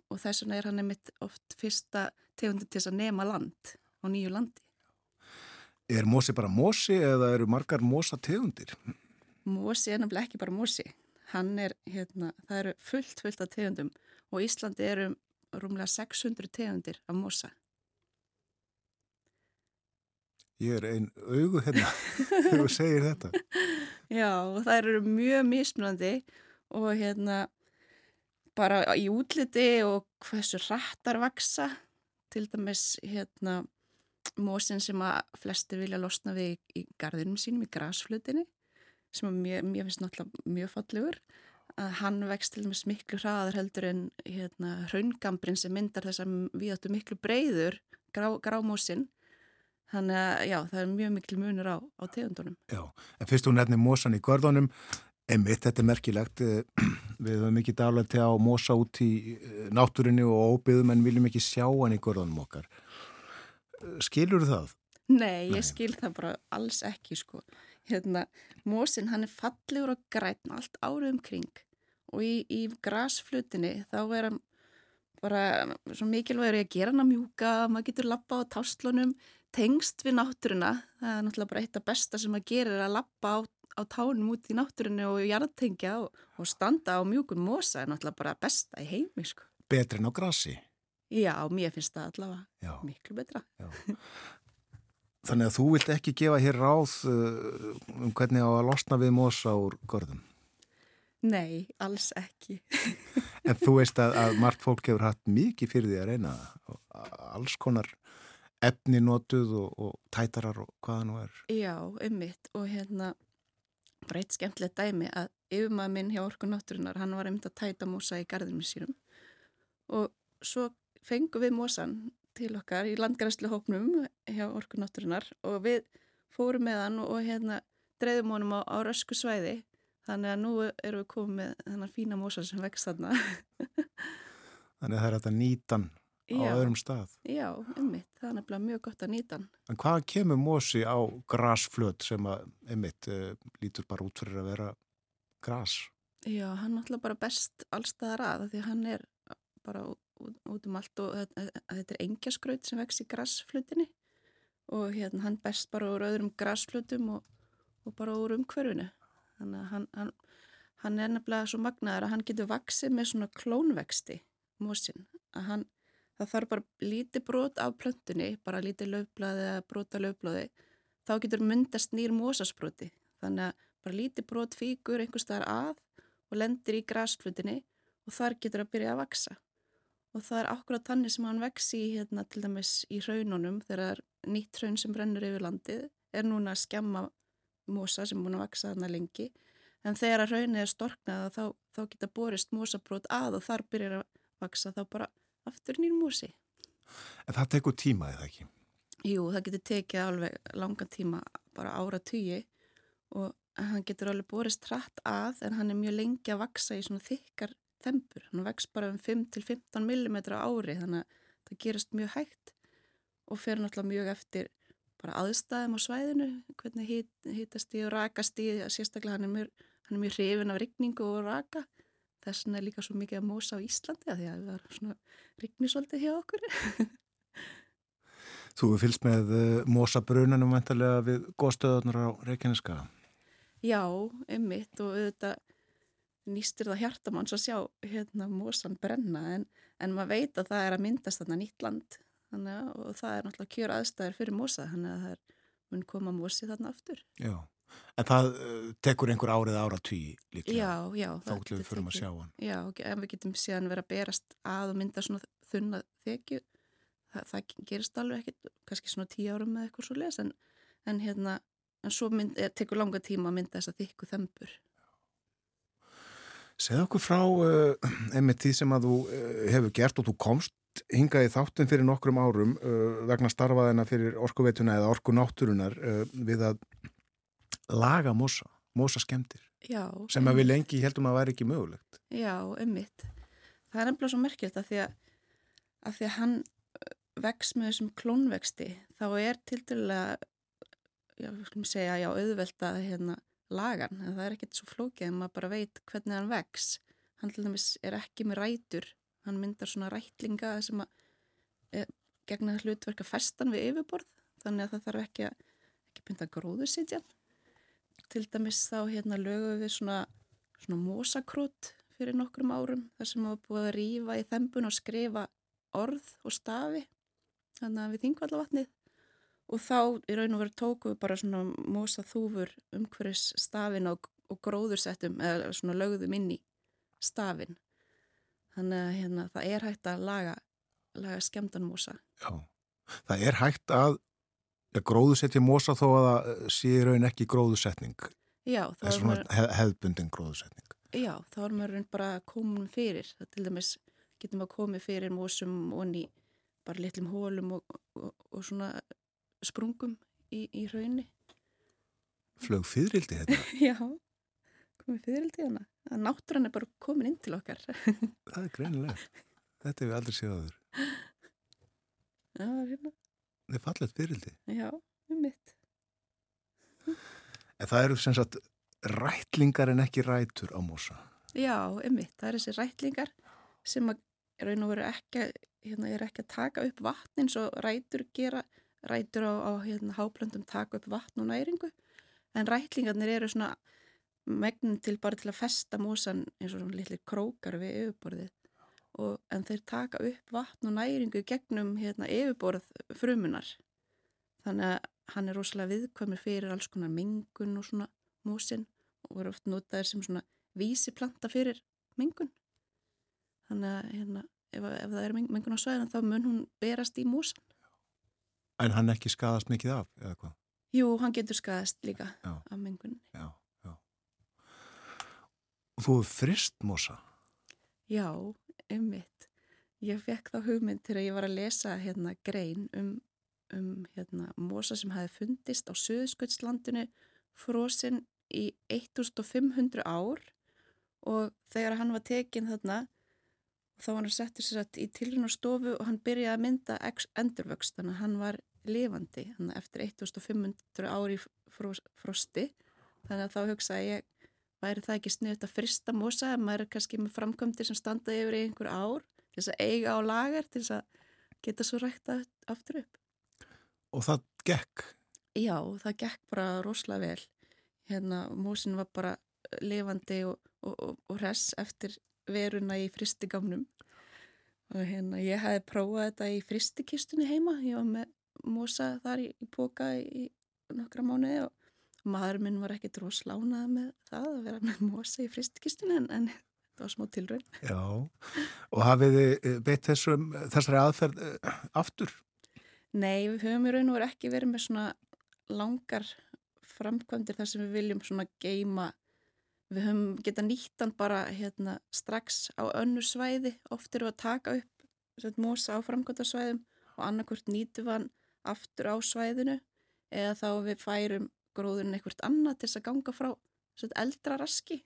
og þess vegna er hann einmitt oft fyrsta tegundi til þess að nema land á nýju landi. Er Mósi bara Mósi eða eru margar Mósa tegundir? Mósi er náttúrulega ekki bara Mósi hann er, hérna, það eru fullt, fullt af tegundum og Íslandi eru rúmlega 600 tegundir af mosa. Ég er einn augu hérna þegar þú segir þetta. Já, og það eru mjög mismunandi og hérna bara í útliti og hversu rættar vaksa, til dæmis hérna mósin sem að flesti vilja losna við í gardinum sínum, í grasflutinni sem mér, mér finnst náttúrulega mjög fallegur að hann vext til dæmis miklu hraðar heldur en hérna, hraungambrin sem myndar þess að við áttum miklu breyður grá, grámósin þannig að já, það er mjög miklu munur á, á tegundunum. Já, en fyrst hún nefnir mósan í görðunum, emitt, þetta er merkilegt, eh, við höfum ekki dálægt til að mósa út í eh, náttúrinni og óbyðum en viljum ekki sjá hann í görðunum okkar. Eh, skilur það? Nei, ég Nei. skil það bara alls ekki sko hérna, mósin hann er fallegur og grætn allt árið umkring og í, í grasflutinni þá er hann bara svo mikilvægur að gera hann að mjúka, maður getur lappa á táslunum, tengst við náttúruna, það er náttúrulega bara eitt af besta sem maður gerir að lappa á, á tánum út í náttúrunu og jarðtengja og, og standa á mjúkun mósa er náttúrulega bara besta í heimi sko. Betri en á grasi? Já, mér finnst það allavega Já. miklu betra. Þannig að þú vilt ekki gefa hér ráð uh, um hvernig á að losna við mosa úr gorðum? Nei, alls ekki. en þú veist að, að margt fólk hefur hatt mikið fyrir því að reyna alls konar efni notuð og, og tætarar og hvaða nú er. Já, ummitt og hérna bara eitt skemmtilegt dæmi að yfirmað minn hjá Orkun Náttúrunar, hann var einmitt að tæta mosa í garðinum sínum og svo fengum við mosan til okkar í landgræslu hópnum hjá Orkunátturinnar og við fórum með hann og hérna dreyðum honum á, á rösku svæði. Þannig að nú erum við komið með þennan fína mósa sem vext þarna. Þannig að það er þetta nýtan á já, öðrum stað. Já, ummitt, það er nefnilega mjög gott að nýtan En hvað kemur mósi á grasflöt sem að ummitt eh, lítur bara út fyrir að vera gras? Já, hann er alltaf bara best allstaðar að því hann er bara út um allt og þetta er engjaskraut sem vex í grassflutinni og hérna hann best bara úr öðrum grassflutum og, og bara úr umhverfinu. Þannig að hann, hann, hann er nefnilega svo magnaður að hann getur vaksið með svona klónvexti mósin að hann, það þarf bara lítið brot af plöntunni, bara lítið löfblaði eða brota löfblaði, þá getur myndast nýr mósasbroti þannig að bara lítið brot fíkur einhver staðar að og lendir í grasflutinni og þar getur að byrja að vaksa. Og það er akkurat þannig sem hann vex í hérna til dæmis í hraununum þegar er nýtt hraun sem brennur yfir landið er núna að skemma mosa sem búin að vaksa þarna lengi en þegar hraunið er storknað þá, þá geta borist mosabrót að og þar byrjar að vaksa þá bara aftur nýr mosi. En það tekur tíma eða ekki? Jú, það getur tekið alveg langan tíma, bara ára tugi og hann getur alveg borist hratt að en hann er mjög lengi að vaksa í svona þykkar þempur. Hann vex bara um 5-15 mm ári þannig að það gerast mjög hægt og fer náttúrulega mjög eftir bara aðstæðum á svæðinu, hvernig hit, hitast í og rakast í, sérstaklega hann er mjög, hann er mjög hrifin af rigningu og raka. Þess vegna er líka svo mikið að mósa á Íslandi að því að það er svona rignisvöldið hjá okkur. Þú fylgst með uh, mosabrunanum vantarlega við góðstöðunar á Reykjaneska. Já, einmitt og auðvitað nýstir það hjartamanns að sjá hérna mosan brenna en, en maður veit að það er að myndast þarna nýtt land að- og það er náttúrulega kjör aðstæður fyrir mosa þannig að það er mun koma mosi þarna aftur. Já. En það uh, tekur einhver árið ára tugi líklega. Já, já. Þá það ætlum við getur fyrir að tekið- sjá hann. Já, en við getum síðan verið að berast að og mynda svona þunna þekju það, það gerist alveg ekkit kannski svona tíu árum með eitthvað svo les en, en hérna, en svo mynd, tekur langa tíma að mynda þess að þykku þembur. Segð okkur frá uh, einmitt því sem að þú uh, hefur gert og þú komst hingað í þáttin fyrir nokkrum árum uh, vegna starfaðina fyrir orkuveituna eða orkunátturunar við að laga mosa, mosa skemmtir Já. sem að við lengi heldum að væri ekki mögulegt. Já, ummitt. Það er nefnilega svo merkjöld að því að, að því að hann vex með þessum klónvexti þá er til dærulega, já, við skulum segja, já, auðvelt að hérna, lagan, en það er ekkert svo flókið en maður bara veit hvernig hann vex. Hann til dæmis er ekki með rætur, hann myndar svona rætlinga sem að e, gegna hlutverka festan við yfirborð, þannig að það þarf ekki að ekki bynda gróður sitja. Til dæmis þá hérna lögum við svona svona mosakrót fyrir nokkrum árum þar sem hafa búið að rýfa í þembun og skrifa orð og stafi þannig að við þingvallavatnið og þá í raun og veru tóku við bara svona mosaþúfur umhverjus stafin og, og gróðursettum eða svona lögðum inn í stafin þannig að hérna, það er hægt að laga, laga skemmtan mosa Já. Það er hægt að ja, gróðusetja mosa þó að það uh, sé í raun ekki gróðusetning. Já, Það er svona maður, hef, hefðbundin gróðusetning. já, þá er maður bara komin fyrir það til dæmis getum að komið fyrir mosum og ný bara litlum hólum og, og, og svona sprungum í, í raunni Flög fyririldi þetta. Já, komið fyrir til hana. Að náttúran er bara komin inn til okkar. Það er greinilegt. Þetta hefur aldrei séð áður. Já, hérna. Það er fallet fyririldi. Já, um mitt. En það eru sem sagt rætlingar en ekki rætur á mosa. Já, um mitt. Það er þessi rætlingar sem að raun og veru ekki, hérna, er ekki að taka upp vatn eins og rætur gera, rætur á, á hérna, háblöndum taka upp vatn og næringu. En rætlingarnir eru svona megnin til bara til að festa mosan eins og svona litli krókar við yfirborðið. Og, en þeir taka upp vatn og næringu gegnum hérna, yfirborð frumunar. Þannig að hann er rosalega viðkvæmur fyrir alls konar mengun og svona mósin og eru oft notaðir sem svona vísiplanta fyrir mengun. Þannig að hérna, ef, ef það er mengun á svæðinu þá mun hún berast í mósan. En hann ekki skadast mikið af, eða hvað? Jú, hann getur skaðast líka Já. af mengunni. Já, já. Og þú er frist mosa. Já, ummitt. Ég fekk þá hugmynd þegar ég var að lesa hérna grein um, um hérna mosa sem hefði fundist á Suðsköldslandinu frosinn í 1500 ár og þegar hann var tekinn þarna þá var hann settur sér satt í tilrunarstofu og hann byrjaði að mynda endurvöxt þannig að hann var lifandi eftir 1500 ár í fros, frosti þannig að þá hugsaði ég væri það ekki sniðut að frista mosa ef maður er kannski með framkvæmdir sem standaði yfir einhver ár til þess að eiga á lagar til þess að geta svo rækta aftur upp. Og það gekk. Já, það gekk bara rosalega vel. Hérna, mosin var bara lifandi og, og, og, og hress eftir veruna í fristigamnum og hérna ég hefði prófað þetta í fristikistunni heima ég var með mosa þar í, í póka í nokkra mánuði og, maður minn var ekki droslánað með það að vera með mosa í fristkistunni en, en það var smá tilraun. Já, og hafið þið beitt þessum, þessari aðferð eh, aftur? Nei, við höfum í raun og veru ekki verið með svona langar framkvæmdir þar sem við viljum svona geima við höfum geta nýttan bara hérna strax á önnu svæði oft við að taka upp mosa á framkvæmdarsvæðum og annarkvört nýtum við hann aftur á svæðinu eða þá við færum gróðurinn eitthvað annað til þess að ganga frá eldra raski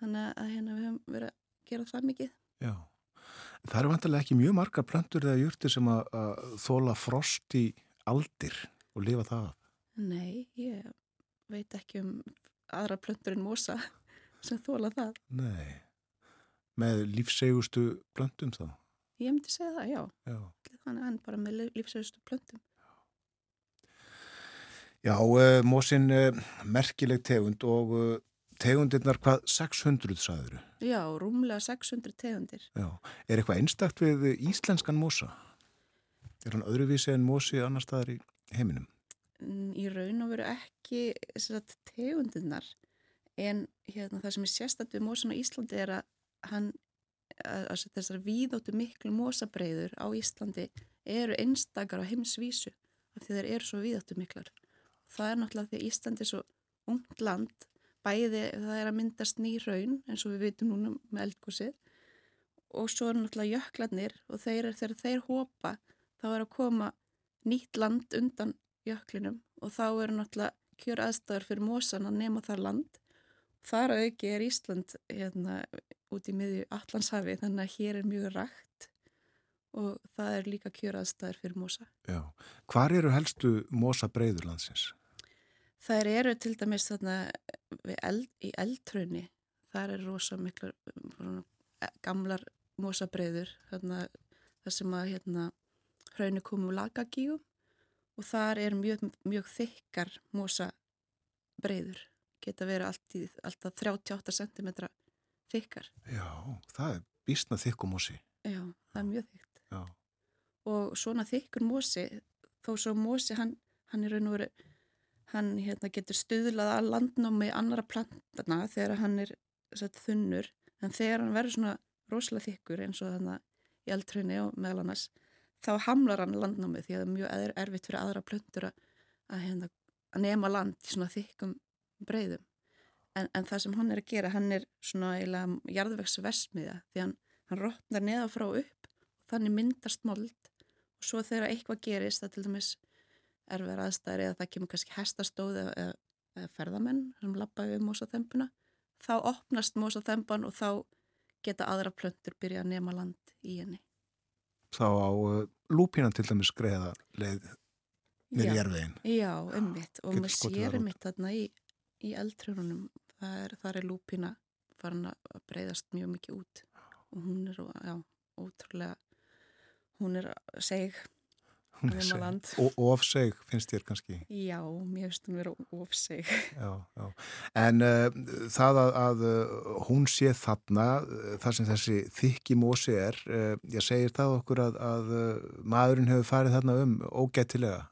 þannig að hérna við höfum verið að gera það mikið Já, það eru vantilega ekki mjög margar plöntur eða júrtir sem að, að þóla frost í aldir og lifa það. Nei, ég veit ekki um aðra plöntur en mosa sem þóla það. Nei, með lífsegustu plöntum þá. Ég myndi segja það, já. Já, Þannig hann bara með lífsauðustu plöntum. Já uh, mósin uh, merkileg tegund og uh, tegundirnar hvað 600 sagður. Já, rúmlega 600 tegundir. Já, er eitthvað einstakt við íslenskan mósa? Er hann öðruvísi en mósi annar staðar í heiminum? Mm, Í raun og veru ekki sagt, tegundirnar en hérna, það sem er sérstætt við mósan á Íslandi er að hann að, að þessar víðóttu miklu mósabreiður á Íslandi eru einstakar á heimsvísu af því þeir eru svo víðóttu miklar. Það er náttúrulega því að Íslandi er svo ungt land, bæði það er að myndast ný raun eins og við vitum núna með eldgósið og svo er náttúrulega jöklarnir og þeir, þegar þeir hopa þá er að koma nýtt land undan jöklinum og þá eru náttúrulega kjör aðstæður fyrir mósan að nema þar land. Þar auki er Ísland hérna, út í miðju Allandshafi þannig að hér er mjög rægt og það er líka kjör aðstæður fyrir mósa. Já. Hvar eru helstu mósa breyðurlandsins? Þær eru til dæmis þarna við eld, í eldtröunni. Þar er rosa miklar um, gamlar mósabreiður þarna þar sem að hérna hraunir komu úr lagagíu og þar er mjög, mjög þykkar mósabreiður. Geta verið allt í, alltaf 38 cm þykkar. Já, það er bísna þykkumósi. Já, það er mjög þykkt. Já, Og svona þykkur mósi, þó svo mósi hann, hann er raun og veru hann hérna, getur stuðlað að landnámi annara plantana þegar hann er satt, þunnur. En þegar hann verður svona rosalega þykkur eins og þannig í eldtrunni og meðal annars þá hamlar hann landnámi því að það er mjög er, erfitt fyrir aðra plöntur að, að, hérna, að nema land í svona þykkum breyðum en, en það sem hann er að gera hann er svona eiginlega jarðvegsvesmiða því hann, hann rotnar neða frá upp og þannig myndast mold. Og svo þegar eitthvað gerist það til dæmis erfið aðstæðir eða það kemur kannski hestastóð eða, eða, eða ferðamenn sem lappa við mósaþembuna þá opnast mósaþemban og þá geta aðra plöntur byrja að nema land í henni. þá á uh, lúpínan til dæmis greiða leið niður í Já. ummitt og maður sér þar ummitt þarna í, í eldtrjónunum það er, þar er lúpína farin að breyðast mjög mikið út og hún er já, ótrúlega hún er seg Og ofseg finnst þér kannski. já, mér finnst hún vera ofseg Já, já. En uh, það að, að uh, hún sé þarna, uh, þar sem þessi þykki mósi er, uh, ég segir það okkur að, að maðurinn hefur farið þarna um ógættilega.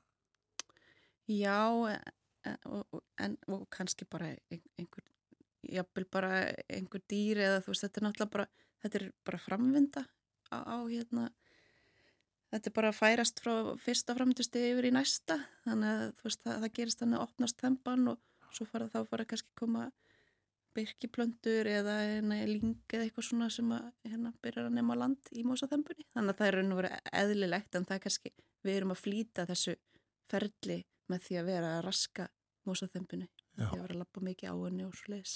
Já, en, og, en, og kannski bara ein- einhver, jafnvel bara einhver dýr eða þú veist, þetta er náttúrulega bara, þetta er bara framvinda á, á hérna, þetta er bara að færast frá fyrsta framtusti yfir í næsta, þannig að veist, það, það gerist þannig að opnast þemban og svo fara þá fara kannski koma byrkiplöndur eða ling eða eitthvað svona sem að hérna, byrjar að nema land í mósaþembunni. Þannig að það er raun og verið eðlilegt en það er kannski, við erum að flýta þessu ferli með því að vera að raska mósaþembunni. Já. Því að vera að lappa mikið á henni og svo leiðis.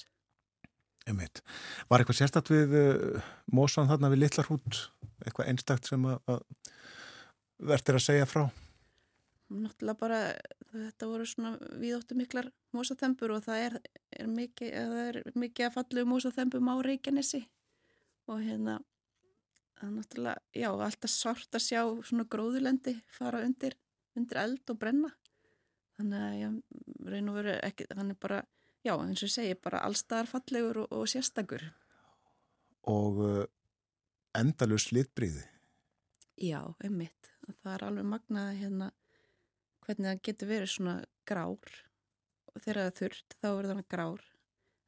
Einmitt. Var eitthvað sérstætt við uh, mósan þarna við litlar hút? Eitthvað einstakt sem að, að verður að segja frá? Náttúrulega bara þetta voru svona viðóttu miklar mósaþembur og það er, er, mikið, það er mikið að fallu mósaþembum á Reykjanesi og hérna það er náttúrulega, já, alltaf sárt að sjá svona gróðulendi fara undir, undir eld og brenna þannig að ég raun og veru ekki, hann er bara, já, eins og ég segi bara allstaðar fallegur og, og sérstakur Og uh, endalus litbríði. Já, einmitt. Það er alveg magnað hérna hvernig það getur verið svona grár. Þegar það þurrt þá verður hann grár.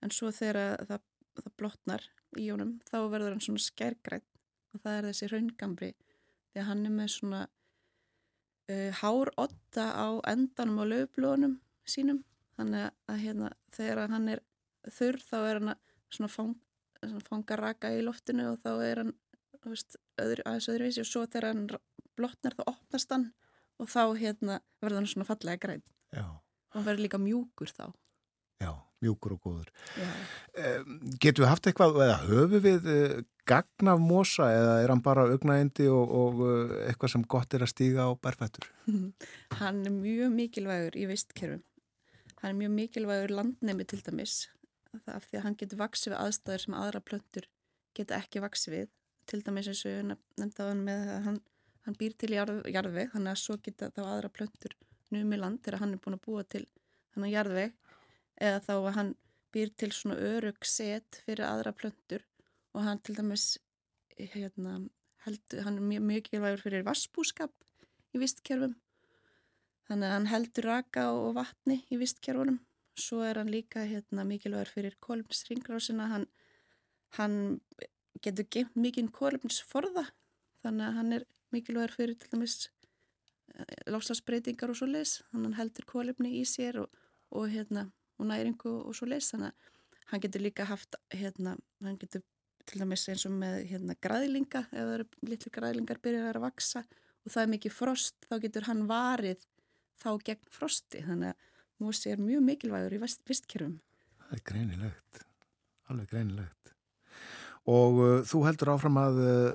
En svo þegar það, það blotnar í honum þá verður hann svona skærgrætt og það er þessi raungambri því að hann er með svona uh, hár otta á endanum á löfblónum sínum. Þannig að hérna, þegar hann er þurr þá er hann svona fang, svona fanga raka í loftinu og þá er hann veist, öðru, aðeins öðruvísi. Og svo þegar hann blotnar þá opnast hann og þá hérna verður hann svona fallega græn Já, og hann verður líka mjúkur þá. Já, mjúkur og góður. Um, getum við haft eitthvað, eða höfu við uh, gagn af mosa eða er hann bara augnaendi og, og uh, eitthvað sem gott er að stíga á bærfættur? hann er mjög mikilvægur í vistkerfum. Hann er mjög mikilvægur landnemi til dæmis af því að hann getur vaksið við aðstæður sem aðra plöntur geta ekki vaksið við. Til dæmis eins og hann með að hann, hann býr til jarð, jarðveg þannig að svo geta þá aðra plöntur numi land þegar hann er búin að búa til hann á jarðveg. Eða þá að hann býr til svona örug set fyrir aðra plöntur og hann til dæmis hérna, heldur, hann er mjög mikilvægur fyrir vassbúskap í vistkerfum. Þannig að hann heldur raka og vatni í vistkerfunum. Svo er hann líka hérna, mikilvægur fyrir kólumnisringrásina hann, hann getur mikinn kólumnisforða þannig að hann er mikilvægur fyrir til dæmis lásasbreytingar og svo leis hann heldur kólumni í sér og, og, hérna, og næringu og svo leis þannig að hann getur líka haft hérna, hann getur til dæmis eins og með hérna, græðlinga ef það eru litlu græðlingar byrjar að vaksa og það er mikið frost þá getur hann varið þá gegn frosti þannig að Mósi er mjög mikilvægur í vistkerfum. Það er greinilegt, alveg greinilegt. Og uh, þú heldur áfram að uh,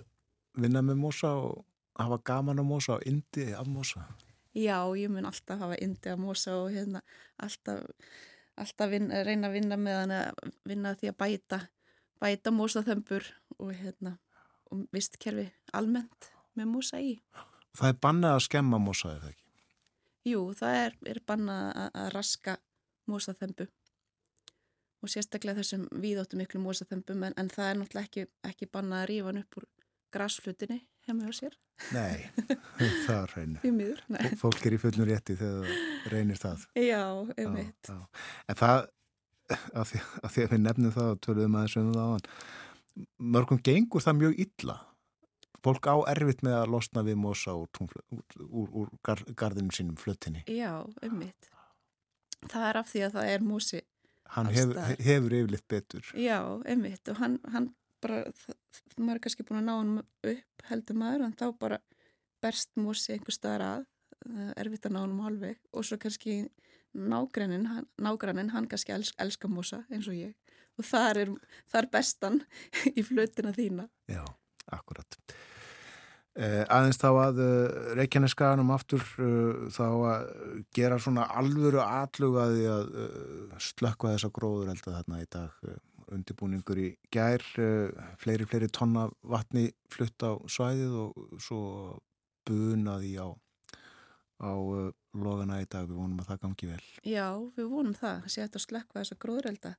vinna með Mósa og hafa gaman á Mósa og indi af Mósa? Já, ég mun alltaf hafa indi af Mósa og hérna alltaf, alltaf vinna, reyna að vinna með hann að vinna því að bæta, bæta Mósaþömbur og hérna og vistkerfi almennt með Mósa í. Það er bannað að skemma Mósa, er það ekki? Jú, það er, er bannað að, að raska mósaþembu og sérstaklega þessum víðóttu miklu mósaþembum en, en það er náttúrulega ekki, ekki bannað að rífa hann upp úr grasflutinni hefði á sér. Nei, það er reynir. Fólk er í fullnum rétti þegar það reynir það. Já, um já. En það, að því, að því að við nefnum það og töluðum aðeins um það á hann, mörgum gengur það mjög illa fólk á erfitt með að losna við mosa úr, úr, úr, úr gar, gardinu sínum flöttinni. Já, ummitt. Það er af því að það er músi. Hann hef, hefur yfirleitt betur. Já, ummitt og hann, hann bara, maður er kannski búin að ná hann upp heldur maður en þá bara berst músi einhver staðar að, erfitt að ná hann um halvveg og svo kannski nágrannin, hann, nágrannin, hann kannski elsk, elska músa eins og ég og það er, það er bestan í flötina þína. Já, akkurat. Eh, aðeins þá að uh, Reykjaneskaðanum aftur uh, þá að gera svona alvöru atlugaði að uh, slökka þessa gróður held að þarna í dag undibúningur í gær fleiri, fleiri tonna vatni flutt á svæðið og svo bunaði á á logana í dag, við vonum að það gangi vel. Já, við vonum það, að sé þetta slökka þessa gróðurelda.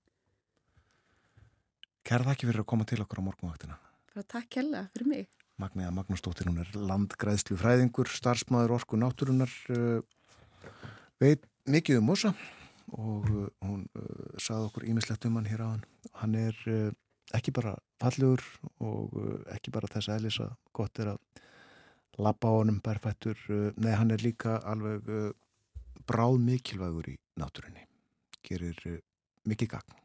Kæra það ekki fyrir að koma til okkur á morgunvaktina. Bara takk hella fyrir mig. Magniða Magnúsdóttir, hún er landgræðslu fræðingur, starfsmáður orku náttúrunar, uh, veit mikið um mosa og uh, hún uh, saði okkur ímislegt um hann hér á hann. Hann er ekki bara fallegur og ekki bara þess aðlis að gott er að lappa á honum bærfættur, nei hann er líka alveg bráð mikilvægur í náttúrunni, gerir mikið gagn.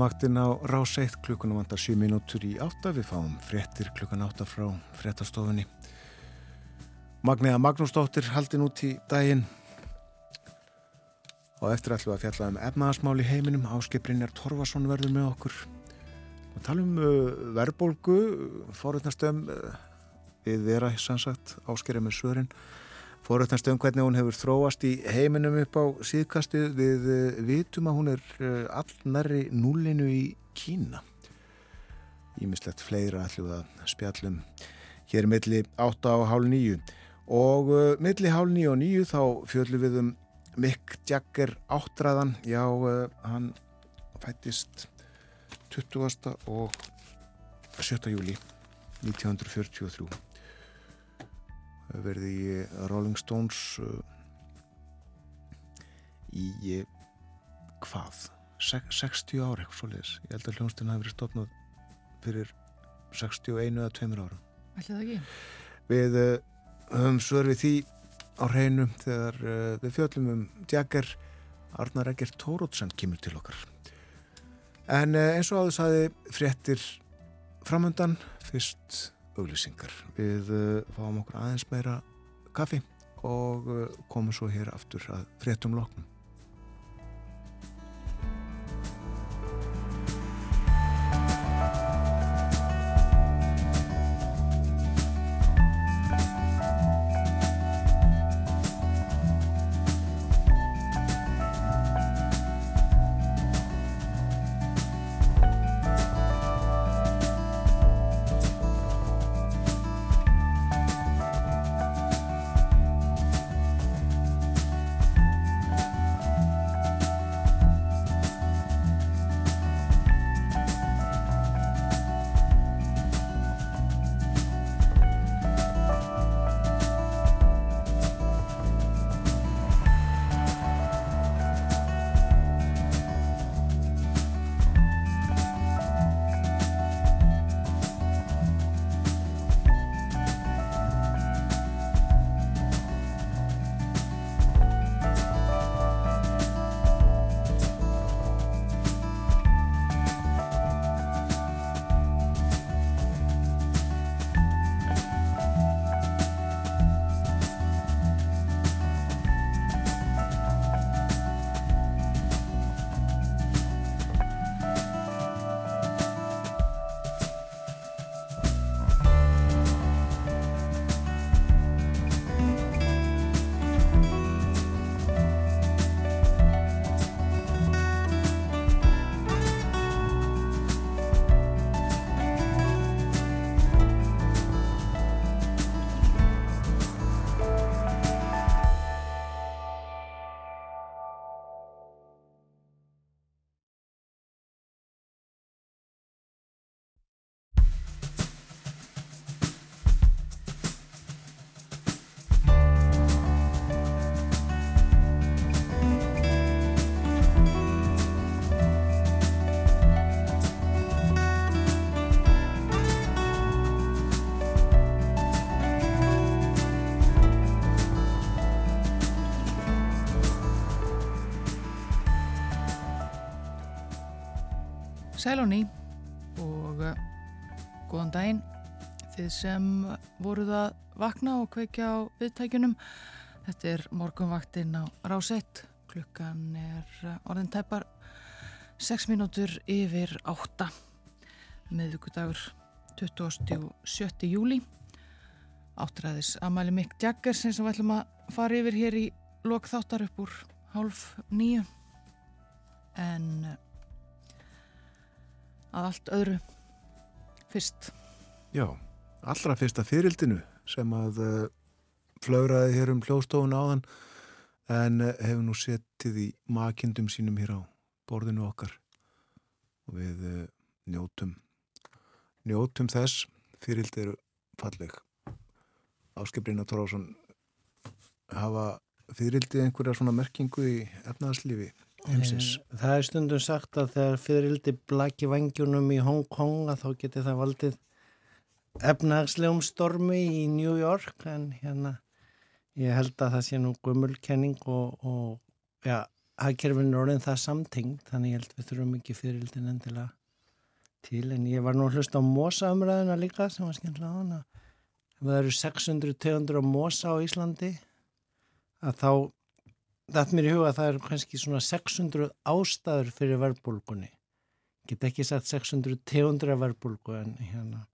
Morgunvaktin á rás 1 klukkunum vandar 7 minútur í 8. Við fáum fréttir klukkan 8 frá fréttastofunni. Magniða Magnúsdóttir haldin út í daginn og eftir ætlum við að fjalla um efnaðasmál í heiminum. Áskiprinjar Torfason verður með okkur. Við talum um uh, verbolgu, fóröldnastöðum uh, við vera sannsagt áskiprinjar með svörin. Fóröldnast um hvernig hún hefur þróast í heiminum upp á síðkastu við uh, vitum að hún er uh, allnarri núlinu í Kína. Ímislegt fleira að spjallum hér milli 8 á hálf 9 og uh, milli hálf 9 og 9 þá fjöllum við um Mick Jagger áttræðan, já hann fættist 20. og 7. júli 1943 verði Rolling Stones uh, í hvað? Se 60 ára eitthvað svoleiðis. Ég held að hljónstinn hafi verið stopnað fyrir 61 eða 2 árum. Ætli það ekki? Við uh, höfum svör við því á hreinu þegar uh, við fjöllum um Jagger Arnar Egger Tórótsen kemur til okkar. En eins og áður saði fréttir framöndan fyrst auglýsingar. Við uh, fáum okkur aðeins meira kaffi og uh, komum svo hér aftur að fréttum loknum. Sæl og ný og uh, góðan daginn þið sem voruð að vakna og kveikja á viðtækjunum. Þetta er morgunvaktinn á rásett. Klukkan er uh, orðin tæpar 6 mínútur yfir 8 meðvíkudagur 27. júli. Áttræðis Amali Mick Jagger sem við ætlum að fara yfir hér í lokþáttar upp úr hálf nýju en uh, að allt öðru fyrst. Já, allra fyrsta fyririldinu sem að uh, flögraði hér um hljóstofun áðan en uh, hefur nú setið í makindum sínum hér á borðinu okkar. Og við uh, njótum njótum þess. Fyririldi eru falleg. Áskiprinna Tórásson hafa fyririldi einhverja svona merkingu í efnaðarslífi heimsins. Það er stundum sagt að þegar fyririldi blaki vangjunum í Hong Kong að þá geti það valdið efnagslegum stormi í New York en hérna ég held að það sé nú gummulkenning og, og ja, hagkerfin er orðin það samtengd þannig ég held við þurfum ekki fyririldin endilega til en ég var nú að hlusta á mosaumræðina líka sem var skemmtilega á hana það eru 600-200 mosa á Íslandi að þá þetta mér í huga að það eru kannski svona 600 ástæður fyrir verbulgunni get ekki sagt 600-200 verbulgu en hérna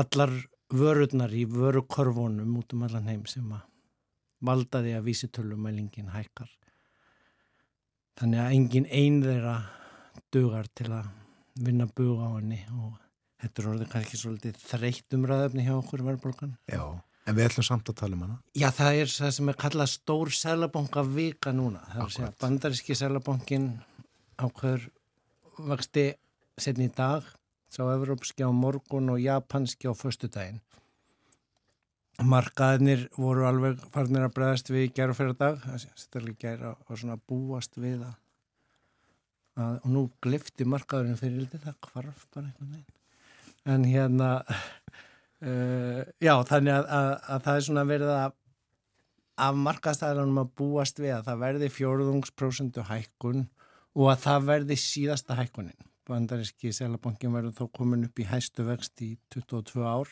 allar vörurnar í vörukorfunum út um allan heim sem að valdaði að vísitölumælingin hækkar. Þannig að engin einn þeirra dugar til að vinna bug á henni og þetta er orðið kannski svolítið þreytt umræðöfni hjá okkur verðbólgan. Já, en við ætlum samt að tala um hana. Já, það er það sem er kallað stór selabanka vika núna. Það er að bandaríski selabankin ákveður vexti setni í dag, sá evrópski á morgun og japanski á föstudaginn. Markaðinir voru alveg farnir að bregðast við í gæru fyrir dag, sérstaklega gæra og svona búast við að, að og nú glifti markaðurinn fyrir lítið, það kvarf bara einhvern veginn. En hérna, uh, já, þannig að, að, að það er svona verið að af markaðstæðanum að búast við að það verði fjórðungsprósentu hækkun og að það verði síðasta hækkunin. Bandaríski selabankin verður þó komin upp í hæstu vext í 22 ár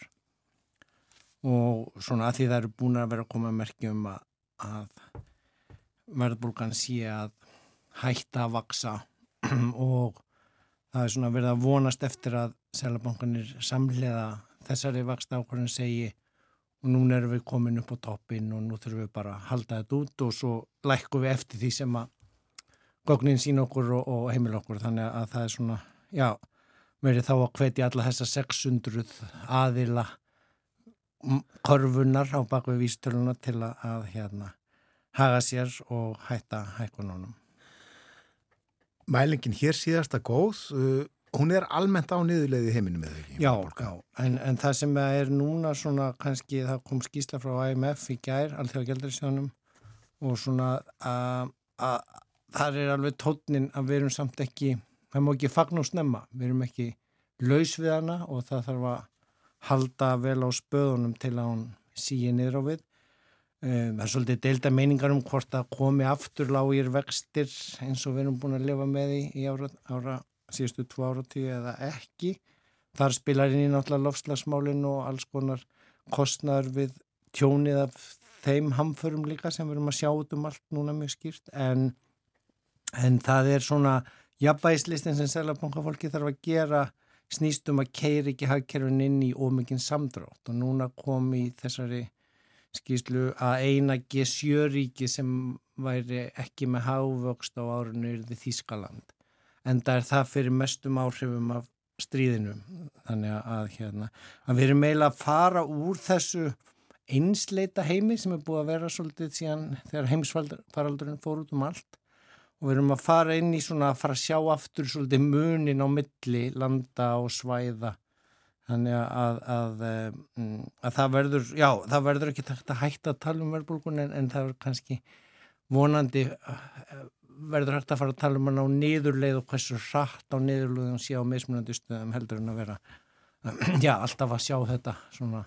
og svona að því það eru búin að vera að koma merkjum að, að verðbólgan sé að hætta að vaksa og það er svona verið að vonast eftir að selabankanir samlega þessari vaksta ákvarðin segi og núna erum við komin upp á toppin og nú þurfum við bara að halda þetta út og svo lækkum við eftir því sem að gognin sín okkur og, og heimil okkur þannig að það er svona, já verið þá að hvetja alla þessa 600 aðila korfunar á bakvið vístöluna til að, að hérna haga sér og hætta hækkununum. Mælingin hér síðasta góð, uh, hún er almennt á niðurleiði heiminum eða ekki? Já, já, en, en það sem er núna svona kannski það kom skýsla frá IMF í gær, allþjóða gældarisjónum og svona að, að það er alveg tónnin að við erum samt ekki, það má ekki fagn og snemma, við erum ekki laus við hana og það þarf að halda vel á spöðunum til að hún síi niður á við. Um, það er svolítið deilda meiningar um hvort að komi aftur lágir vextir eins og við erum búin að lifa með í, í ára, ára síðustu tvo áratíu eða ekki. Þar spilar inn í náttúrulega lofslagsmálinn og alls konar kostnaður við tjónið af þeim hamförum líka sem við erum að sjá út um allt núna mjög skýrt. En, en það er svona jafnvægislistin sem selabankafólki þarf að gera snýst um að keiri ekki hagkerfin inn í ómikinn samdrátt. Og núna kom í þessari skýslu að eina G7-ríki sem væri ekki með hávöxt á árinu er því Þískaland en það er það fyrir mestum áhrifum af stríðinu. Þannig að, hérna, að við erum meila að fara úr þessu einsleita heimi sem er búið að vera svolítið síðan þegar heimsfaraldurinn fór út um allt. Og við erum að fara inn í svona að fara að sjá aftur svolítið munin á milli landa og svæða. Þannig að, að, að, að það verður, já, það verður ekki takt að hætta að tala um verðbólgun en, en það er kannski vonandi verður hægt að fara að tala um hann á niðurleið og hversu hratt á niðurleiðum sé á mismunandi stöðum heldur en að vera já, alltaf að sjá þetta svona,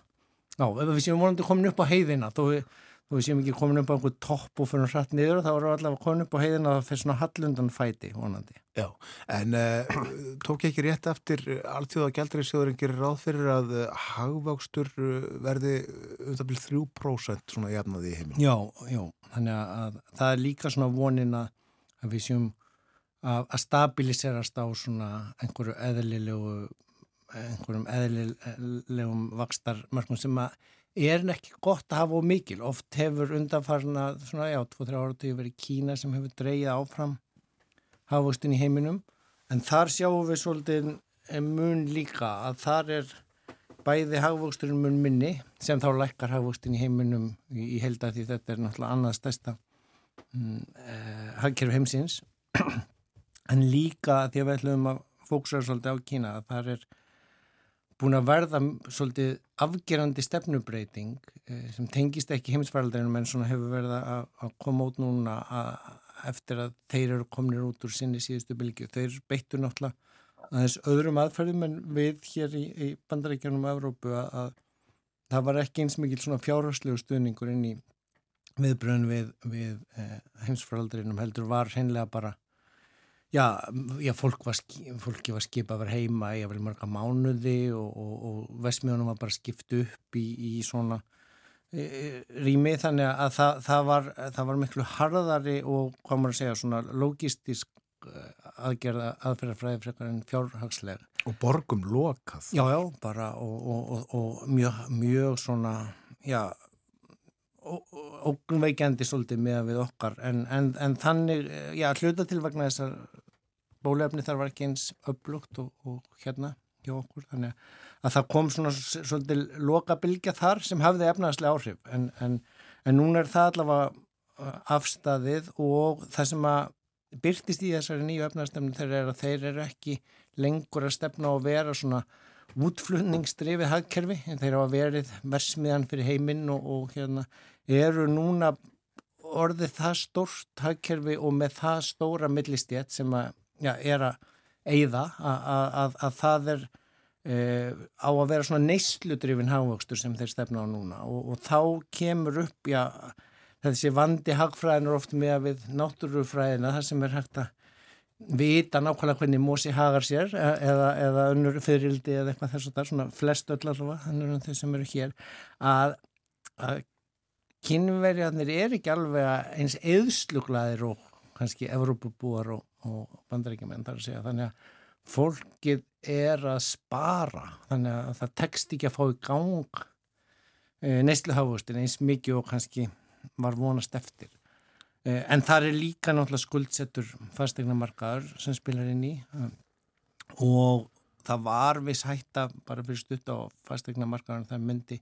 já, ef við séum vonandi komin upp á heiðina þó við, þó við séum ekki komin upp á einhver topp og fyrir hratt niður þá erum við allavega komin upp á heiðina að það fyrir svona hallundan fæti vonandi. Já, en uh, tók ekki rétt eftir alltjóða gældreisjóðurinn gerir ráð fyrir að uh, hagvöxtur uh, verði um það byrð 3% svona jafnaði í heiminn. Já, já, þannig að, að það er líka svona vonin að, að við séum að, að stabiliserast á svona einhverju eðlilegu einhverjum eðlilegum vakstarmörkum sem að er ekki gott að hafa og mikil. Oft hefur undanfarna svona, já, 2-3 ára til verið Kína sem hefur dreyið áfram hafvöxtin í heiminum en þar sjáum við svolítið mun líka að þar er bæði hagvöxturinn mun minni sem þá lækkar hagvöxtin í heiminum í, í helda því þetta er náttúrulega annað stærsta eh, hagkerfi heimsins en líka því að við ætlum að fóksra svolítið á Kína að þar er búin að verða svolítið afgerandi stefnubreiting eh, sem tengist ekki heimsfaraldrinum en svona hefur verið að, að koma út núna að, eftir að þeir eru kominir út úr sinni síðustu bylgi. Þeir beittu náttúrulega aðeins öðrum aðferðum en við hér í, í bandaríkjunum og Evrópu að, að það var ekki eins mikil svona fjárhagslegu stuðningur inn í viðbröðin við, við eh, heimsfraldrinum heldur var hreinlega bara já, já fólk var, fólki var skipað að vera heima í að vera marga mánuði og, og, og vesmiðunum var bara skipt upp í, í svona e, rými þannig að það, það, var, það var miklu harðari og hvað maður að segja svona logistisk aðgerða aðferðarfræði frekar en fjárhagslega Og borgum lokað. Já, já, bara og, og, og, og mjög, mjög svona, já, ógnveikjandi svolítið með við okkar. En, en, en þannig, já, hluta til vegna þessar bólefni þar var ekki eins upplugt og, og hérna hjá okkur, þannig að það kom svona svolítið lokabilgja þar sem hafði efnaðslega áhrif. En, en, núna er það allavega uh, afstæðið og það sem að byrtist í þessari nýju efnaðstemni þeir eru að þeir eru ekki lengur að stefna og vera svona útflutningsdrifið hagkerfi. En þeir hafa verið versmiðan fyrir heiminn og, og hérna eru núna orðið það stórt hagkerfi og með það stóra millistjætt sem að, já, er að eigða að, að, að það er e, á að vera svona neysludrifin hagvöxtur sem þeir stefna á núna. Og, og þá kemur upp, já, þessi vandi hagfræðin er oft með að við náttúrufræðina, það sem er hægt að vita nákvæmlega hvernig Mósi hagar sér e- eða, eða önnur fyririldi eða eitthvað þess að það, svona flest öll allavega, þannig að þeir sem eru hér, að, að kynverjarnir er ekki alveg eins eðsluglaðir og kannski Evrópubúar og, og bandaríkjumenn þar að segja, þannig að fólkið er að spara, þannig að það tekst ekki að fá í gang e, neysluhafustin eins mikið og kannski var vonast eftir. Eh, En þar er líka náttúrulega skuldsettur fastegnamarkaður sem spilar inn í. Eh, og það var viss hætta bara fyrir stutt á fastegnamarkaðun það myndi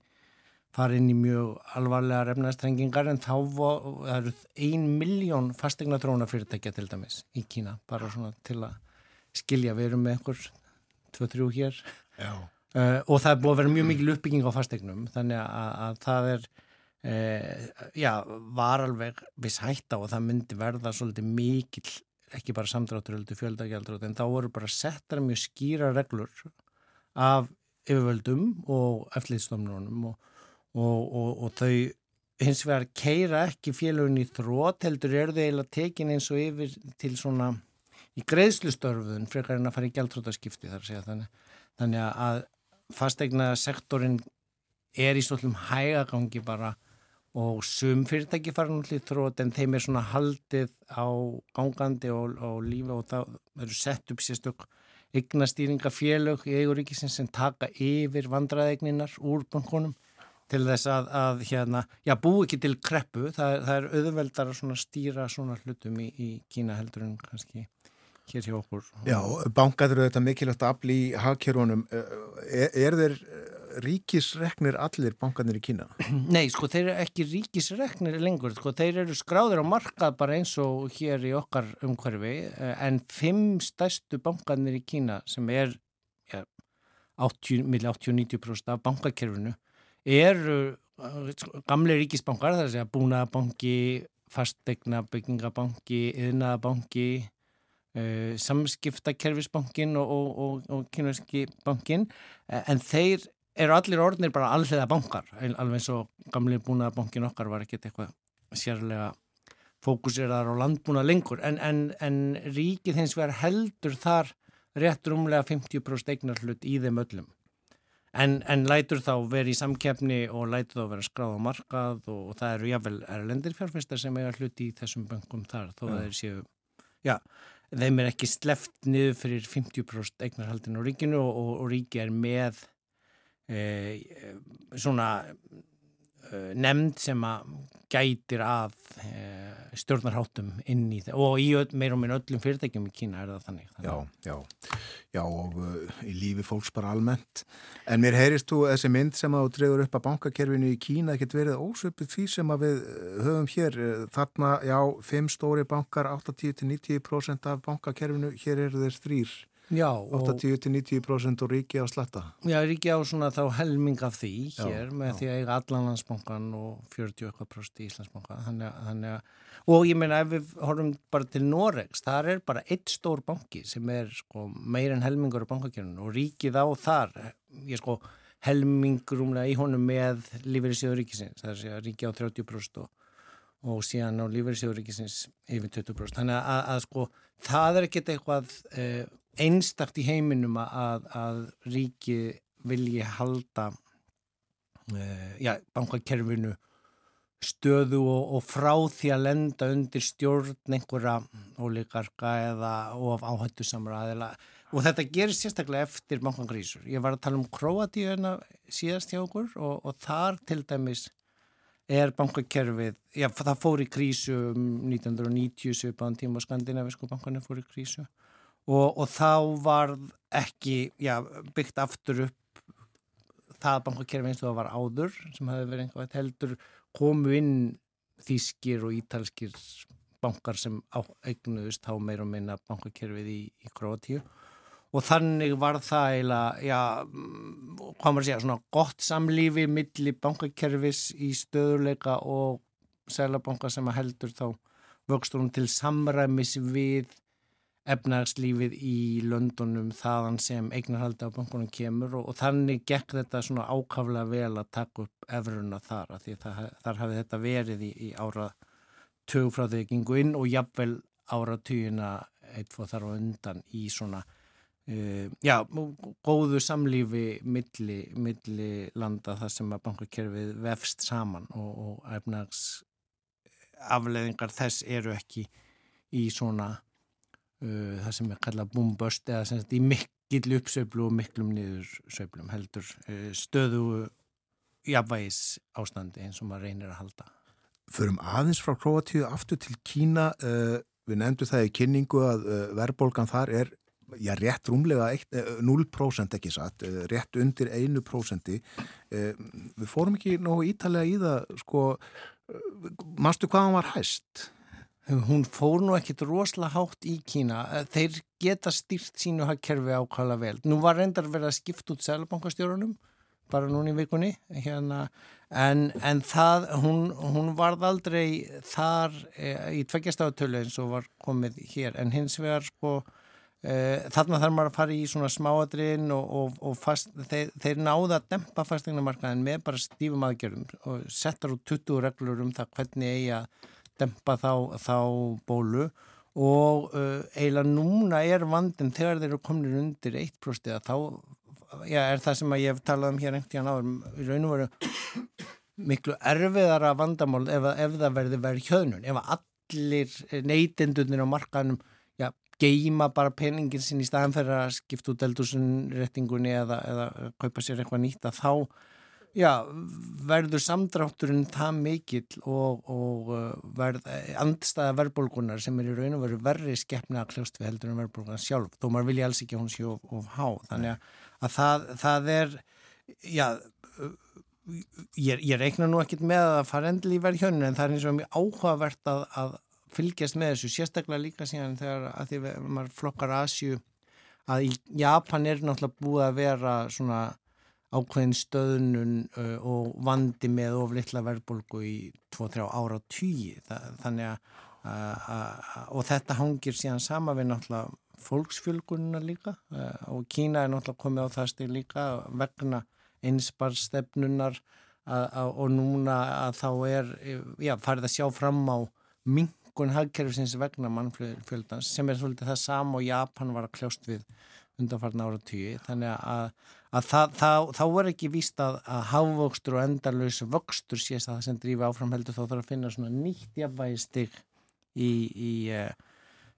fara inn í mjög alvarlega refnaðstrengingar en þá eru ein miljón fastegnatróna fyrirtækja til dæmis í Kína bara svona til að skilja við erum með einhver 2-3 hér Já. uh, og það er búið að vera mjög mikil uppbygging á fastegnum þannig að, að það er uh, já, var alveg viss hætta og það myndi verða svolítið mikil, ekki bara samdráttur heldur fjöldagjaldrát, en þá voru bara settar mjög skýra reglur af yfirvöldum og eftirlýðstofnunum og, og, og, og þau hins vegar keira ekki félagin í þrótt heldur eru þau eiginlega tekin eins og yfir til svona í greiðslustörfuðun frekar en að fara í gjaldrótaskipti þar að segja. Þannig, þannig að fastegna sektorin er í svolítum hægagangi bara og sum fyrirtæki fara náttúrulega í þrótt en þeim er svona haldið á gangandi og, og lífi og það eru sett upp sérstök eignastýringa félög í eiguríkisins sem taka yfir vandraðegninar úr bankunum til þess að, að hérna, já, bú ekki til kreppu, það, það er auðveldar að svona stýra svona hlutum í, í Kína heldur en kannski hér hjá okkur. Já, bankað eru þetta mikilvægt afl í hagkerunum. Er, er þeir eh, ríkisreknir allir bankarnir í Kína? Nei, sko, þeir eru ekki ríkisreknir lengur, sko, þeir eru skráðir á markað bara eins og hér í okkar umhverfi, eh, en fimm stærstu bankarnir í Kína sem er ja, 80, milli 80-90% af bankakerfinu eru eh, sko, gamle ríkisbankar, það er að segja búnaðabanki, fastegna, byggingabanki, yðnaðabanki, uh, samskiptakerfisbankin og, og, og, og kynverski bankin, eh, en þeir eru allir orðnir bara alliða bankar, alveg eins og gamli búnaðabankin okkar var ekkert eitthvað sérlega fókuseraðar á landbúna lengur, en, en, en ríkið hins vegar heldur þar rétt rúmlega 50% eignar hlut í þeim öllum. En, en lætur þá verið í samkeppni og lætur þá vera skráð á markað og, og það eru jáfnvel erlendir fjárfestar sem eiga hluti í þessum bankum þar þó að þeir séu, já, þeim er ekki sleft niður fyrir 50% eignarhaldin á ríkinu og, og, og ríki er með e, svona nefnd sem að gætir að e, stjórnarháttum inn í það og í meir og minn öllum fyrirtækjum í Kína er það þannig. Já, já, já og uh, í lífi fólks bara almennt. En mér heyrist þú þessi mynd sem að þú dregur upp að bankakerfinu í Kína ekkert verið ósöpið því sem að við höfum hér. Þarna, já, fimm stóri bankar, 80-90% af bankakerfinu, hér eru þeir þrýr. Já, og 80-90% og ríki á slatta. Já, ríki á svona þá helming af því Já, hér með já. því að eiga allan landsbankan og 40 eitthvað prost í Íslandsbanka þannig, að- þannig að, og ég meina ef við horfum bara til Noregs, þar er bara eitt stór banki sem er sko meir en helmingur á bankakjörnun og ríkið á þar, ég sko helmingur umlega í honum með lífeyrisjóður ríkisins, það er að segja ríki á 30 prost og, og síðan á lífeyrisjóðuríkisins yfir 20%. Þannig að, að sko það er ekkert eitthvað eh, einstakt í heiminum að, að ríki vilji halda eh, já, bankakerfinu stöðu og, og frá því að lenda undir stjórn einhverja ólíkarka eða of áhættu samra aðeila og þetta gerir sérstaklega eftir bankangrísur. Ég var að tala um Kroatíuna síðast hjá okkur og, og þar til dæmis er bankakerfið, já það fór í krísu um 1990 svipaðan tíma og skandinavisku bankanir fór í krísu og, og þá var ekki já, byggt aftur upp það bankakerfið eins og það var áður sem hefði verið einhvað heldur komu inn þýskir og ítalskir bankar sem eignuðust þá meir og minna bankakerfið í, í Kroatíu og þannig var það eiginlega, já, hvað maður segja, svona gott samlífi milli bankakerfis í stöðuleika og sælabanka sem að heldur þá vöxtur hún til samræmis við efnagslífið í Londonum þaðan sem eignarhaldi á bankunum kemur og, og þannig gekk þetta svona ákaflega vel að taka upp efruna þar að því það, þar hafi þetta verið í, í ára tög frá því að gengu inn og jafnvel ára tugina eitthvað þar á undan í svona Uh, já, góðu samlífi milli, milli landa þar sem að bankakerfið vefst saman og, og efnags afleðingar þess eru ekki í svona það sem er kallað búmböst eða sem sagt í mikill uppsöflu og miklum niður söflum heldur uh, stöðu jafnvægis ástandi eins og maður reynir að halda. Förum aðeins frá Kroatíu aftur til Kína við nefndu það í kynningu að verðbólgan þar er já, rétt rúmlega 0% ekki satt, rétt undir 1%. Við fórum ekki nógu ítalega í það, sko, mannstu hvað hann var hæst? Hún fór nú ekkit rosalega hátt í Kína. Þeir geta styrt sínu hagkerfi ákvæmlega vel. Nú var reyndar verið að skipta út selabankastjórunum, bara núni í vikunni, hérna, en, en það, hún, hún varð aldrei þar e, í tveggjastáðutölu eins og var komið hér, en hins vegar, sko, þarna þarf maður að fara í svona smáadriðin og, og, og fast, þeir, þeir náða að dempa fastegnamarkaðin með bara stífum aðgerðum og settar út 20 reglur um það hvernig eigi að dempa þá, þá bólu og uh, eiginlega núna er vandin þegar þeir eru komin undir 1% þá já, er það sem ég hef talað um hér einhvern tíðan áður í raun og veru miklu erfiðara vandamál ef, ef það verði verið hjöðnun ef allir neytendunir á markaðnum geima bara peningin sinn í staðan fyrir að skipta út eldursunrettingunni eða, eða kaupa sér eitthvað nýtt að þá já, verður samdrátturinn það mikill og, og uh, verð, andstaða verðbólgunar sem er í raun og veru verri skeppna að kljóst við heldur en verðbólgunar sjálf þó maður vilja alls ekki hún sé of, of há. Þannig að, að það, það er já ég, ég reikna nú ekkit með að fara endil í verðhjónu en það er eins og mjög áhugavert að, að fylgjast með þessu, sérstaklega líka síðan þegar að því að maður flokkar Asju að Japan er náttúrulega búið að vera svona ákveðin stöðnun uh, og vandi með oflittla verðbólgu í 2-3 ára tíu þannig að og þetta hangir síðan sama við náttúrulega fólksfjölgununa líka uh, og Kína er náttúrulega komið á það steg líka vegna einsparstefnunar og núna að þá er já, farið að sjá fram á ming hækkun hagkerfisins vegna mannfjöldans sem er svolítið það sam og Japan var að kljóst við undanfarn ára tíu þannig að, að það, það, þá er ekki víst að, að hávöxtur og endarlös vöxtur sést að það sem drífi áfram heldur þá þarf að finna svona nýtt jafnvægistig í, í uh,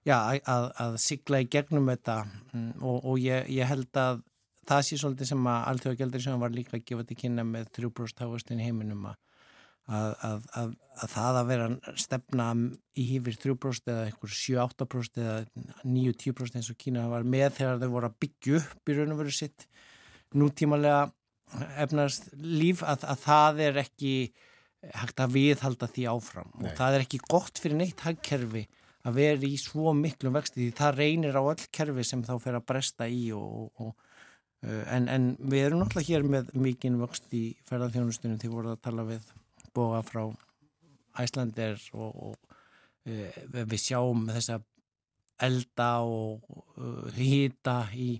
já, að, að sigla í gegnum þetta. Mm, og, og ég, ég held að það sé svolítið sem að alltaf gældur sem var líka að gefa til kynna með 3% hávöxtin í heiminum að Að, að, að, að það að vera stefna í hýfir 3% eða einhver 7-8% eða 9-10% eins og Kína var með þegar þau voru að byggja upp í raun og veru sitt nútímalega efnast líf að það er ekki hægt að viðhalda því áfram Nei. og það er ekki gott fyrir neitt hagkerfi að vera í svo miklum vexti því það reynir á öll kerfi sem þá fer að bresta í og, og, og en, en við erum náttúrulega hér með mikinn vöxt í ferðarþjónustunum því voruð að tala við boga frá Æslandir og, og e, við sjáum þessa elda og uh, hýta í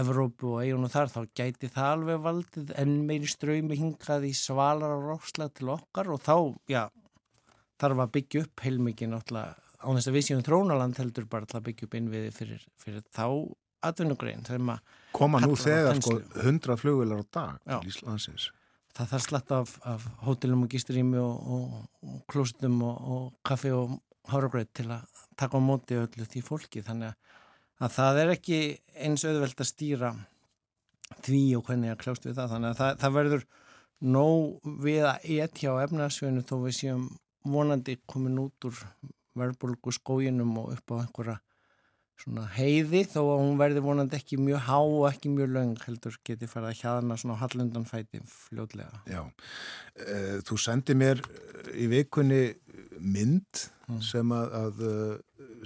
Evrópu og eigunum þar, þá gæti það alveg valdið en meiri ströymi hingað í svalar og rósla til okkar og þá, já, þarf að byggja upp heilmikið náttúrulega á þess að við séum þrónaland heldur bara að byggja upp innviði fyrir, fyrir þá atvinnugrein sem að Koma nú þegar sko þenslu. 100 flugvilar á dag til Íslandsins. það þarf slatt af, af hótelum og gisturými og, og, og og, og kaffi og háragröð til að taka á móti öllu því fólki þannig að, að það er ekki eins auðvelt að stýra því og hvernig að kljást við það þannig að það, það verður nóg við að etja á efnarsveinu þó við séum vonandi komin út úr verðbólgu skóginum og upp á einhverja svona heiði þó að hún verði vonandi ekki mjög há og ekki mjög löng heldur geti farið að hjaðna svona hallundanfæti fljótlega. Já. Eh, Þú sendi mér í vikunni mynd Mm. sem að, að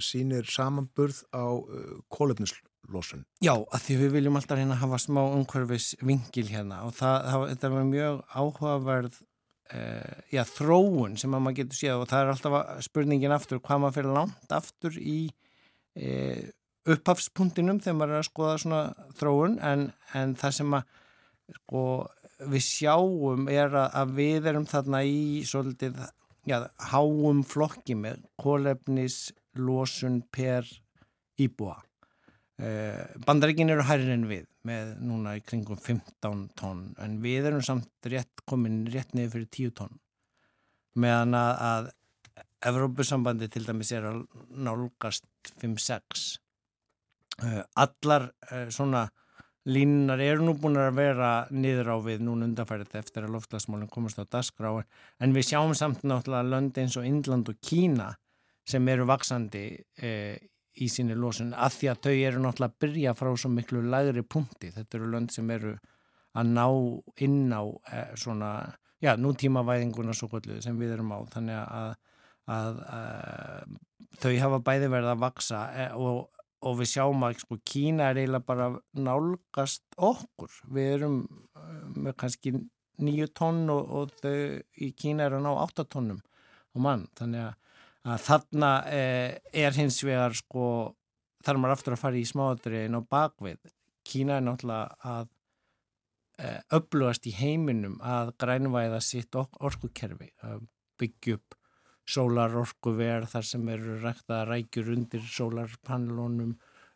sýnir samanburð á uh, kólefnislósun. Já, að því við viljum alltaf að hafa smá umhverfis vingil hérna og það, það, þetta var mjög áhugaverð uh, já, þróun sem að maður getur séð og það er alltaf spurningin aftur hvað maður fyrir langt aftur í uh, upphafspunktinum þegar maður er að skoða svona þróun en, en það sem að sko, við sjáum er að, að við erum þarna í svolítið já, háum flokki með kólefnis losun per íbúa. Eh, Bandaríkin eru hærri en við með núna í kringum 15 tonn en við erum samt rétt komin rétt niður fyrir 10 tonn. Meðan að, Evrópusambandi til dæmis er að nálgast 5-6 Eh, allar eh, svona línunar eru nú búin að vera niður á við núna undarfærið eftir að loftlagsmálinn komast á dasgrá en við sjáum samt náttúrulega lönd eins og Indland og Kína sem eru vaksandi eh, í sinni losun að því að þau eru náttúrulega að byrja frá svo miklu lagri punkti. Þetta eru lönd sem eru að ná inn á eh, svona, já, nútímavæðinguna svo kvöldu sem við erum á. Þannig að, að, að þau hafa bæði verið að vaksa eh, og, og við sjáum að sko, Kína er eiginlega bara nálgast okkur. Við erum eh, með kannski nýju tonn og, og þau í Kína eru að ná átta tonnum á mann. Þannig að að þarna eh, er hins vegar sko, þarf maður aftur að fara í smáadriðin og bakvið. Kína er náttúrulega að eh, öflugast í heiminum að grænvæða sitt or orkukerfi, að byggja upp sólarorkuver þar sem eru rækta rækjur undir sólarpanelónum,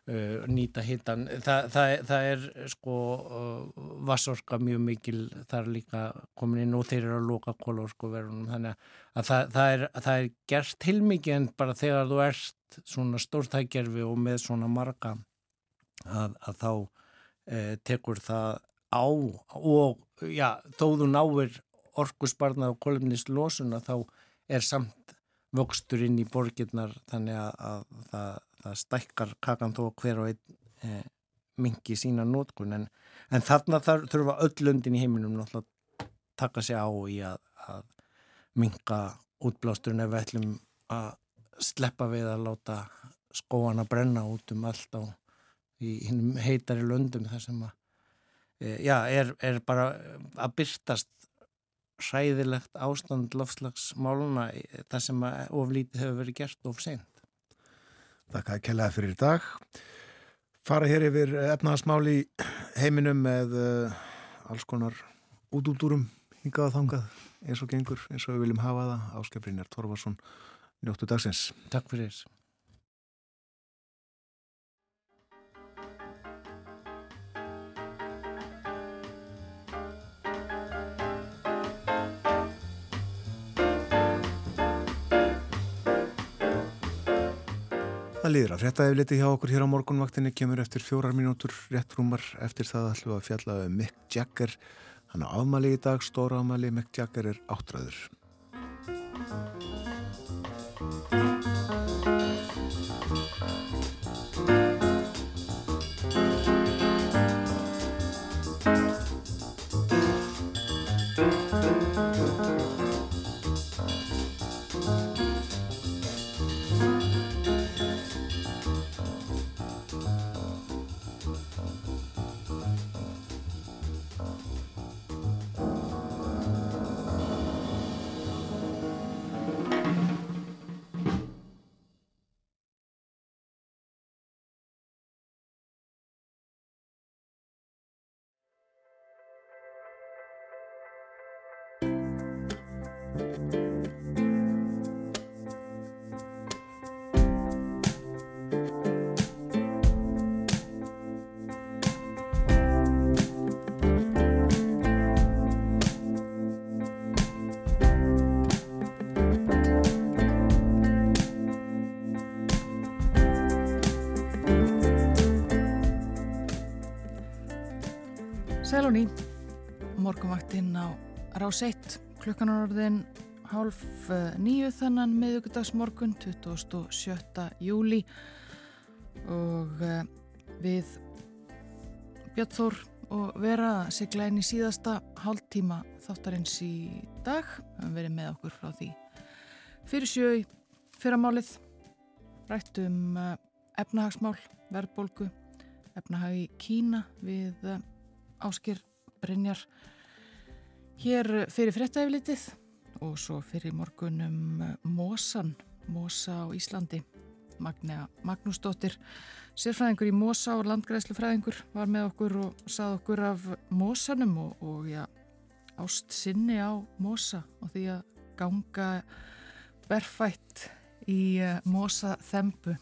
uh, nýta hittan. Þa, það, það er sko uh, vassorka mjög mikil þar líka komin inn og þeir eru að loka kólorkuverunum þannig að það, það, er, það er gert heilmikið en bara þegar þú ert svona stórtækjerfi og með svona marga að, að þá eh, tekur það á og já, þó þú náir orkusbarnað og kolumnislosuna þá er samt vöxtur inn í borgirnar þannig að, að það, það stækkar kakan þó hver og einn eh, mingi sína nótkun en, en þarna þar, þurfa öll löndin í heiminum náttúrulega að taka sig á í að, að minga útblásturinn ef við ætlum að sleppa við að láta skóana brenna út um allt á heitari löndum þar sem að e, já, er, er bara að byrtast hræðilegt ástand lofslagsmáluna þar sem að oflítið hefur verið gert of seint. Þakka að kellaði fyrir í dag. Fara hér yfir efnaðasmáli heiminum með uh, alls konar útúldúrum hingað þangað eins og gengur, eins og við viljum hafa það. Áskefrin er Torfarsson, njóttu dagsins. Takk fyrir þess. Það líður að frétta efliti hjá okkur hér á morgunvaktinni kemur eftir fjórar mínútur rétt rúmar eftir það ætlum við að fjalla um Mick Jagger. Hann á afmæli í dag, stóra afmæli Mick Jagger er áttræður rás 1, klukkan er orðin hálf eh, nýju þennan miðugudagsmorgun 27. júli og uh, við Björn Þór og vera að sigla inn í síðasta hálftíma þáttarins í dag. Við höfum verið með okkur frá því fyrir sjö í fyrramálið, rætt um uh, efnahagsmál, verðbólgu, efnahag í Kína við Áskir Brynjar hér fyrir fréttaeflitið og svo fyrir morgunum uh, Mósan, Mósa á Íslandi. Magnea Magnúsdóttir, sérfræðingur í Mósa og landgræðslufræðingur var með okkur og sað okkur af Mósanum og, og já, ást sinni á Mósa og því að ganga berfætt í uh, Mósa þempu.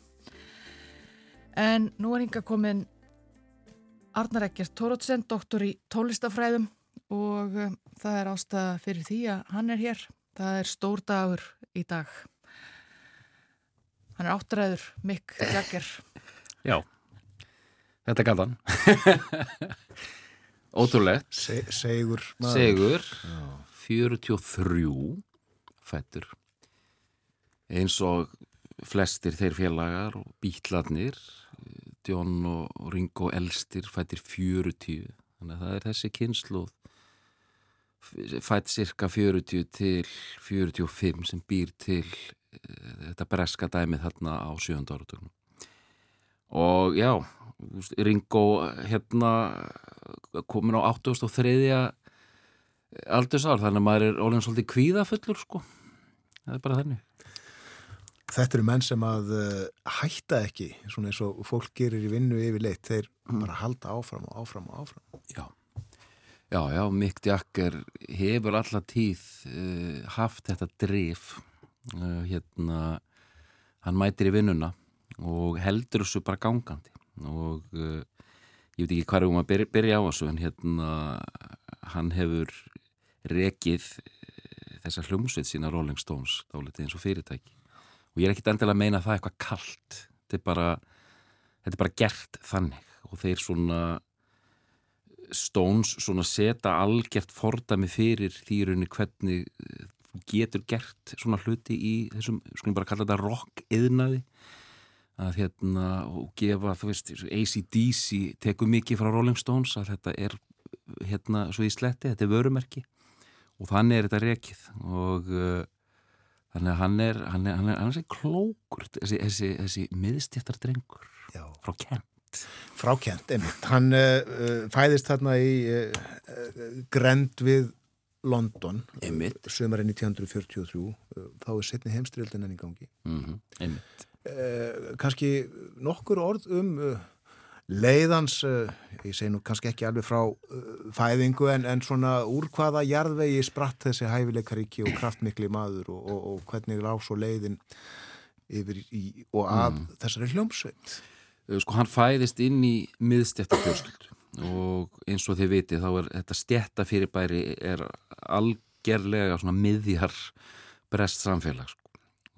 En nú er hinga komin Arnar Ekkert Tórótsen, doktor í tónlistafræðum og um, það er ástæða fyrir því að hann er hér. Það er stór dagur í dag. Hann er áttræður, Mick Jagger. Já, þetta galt hann. Ótrúlegt. Se, segur maður. Segur, 43 fættur. Eins og flestir þeir félagar og bítlarnir, John og Ringo Elstir fættir 40. Þannig að það er þessi kynsluð fætt cirka 40 til 45 sem býr til uh, þetta breska dæmið þarna á sjönda áratögnum. Og já, Ringo hérna komin á 83. aldursár, þannig að maður er ólega svolítið kvíðafullur sko. Það er bara þannig. Þetta eru menn sem að uh, hætta ekki, svona eins og fólk gerir í vinnu yfir leitt, þeir bara halda áfram og áfram og áfram. Já. Já, já, Mick Jagger hefur alla tíð uh, haft þetta drif uh, hérna hann mætir í vinnuna og heldur þessu bara gangandi og uh, ég veit ekki hvað er um að byrja, byrja á þessu en hérna hann hefur rekið þessa hljómsveit sína Rolling Stones dálítið eins og fyrirtæki. Og ég er ekkit endilega að meina það eitthvað kallt þetta er bara, þetta er bara gert þannig og þeir svona Stones svona setja algjört fordami fyrir því rauninni hvernig þú getur gert svona hluti í þessum, skulum bara kalla þetta rock-iðnaði. Að hérna og gefa, þú veist, ACDC tekur mikið frá Rolling Stones að þetta er hérna svo í sletti, þetta er vörumerki. Og þannig er þetta rekið. Og uh, þannig að hann er hann er, hann er, hann er klókur þessi, þessi, þessi miðstjættar drengur Já. Frá Kent Frákjent, einmitt. Hann uh, fæðist þarna í uh, uh, grend við London Einmitt. sömarinn 1943 uh, þá er setni heimstyrjöldin enn í gangi mm -hmm. einmitt uh, kannski nokkur orð um leiðans ég segi nú kannski ekki alveg frá fæðingu en, en svona úr hvaða jarðvegi spratt þessi hæfileikaríki og kraftmikli maður og, og, og hvernig lág svo leiðin yfir í og af þessari hljómsveit sko hann fæðist inn í miðstjættafjölskyld og eins og þið vitið þá er þetta stjættafyrirbæri er algerlega svona miðjar brest samfélag sko.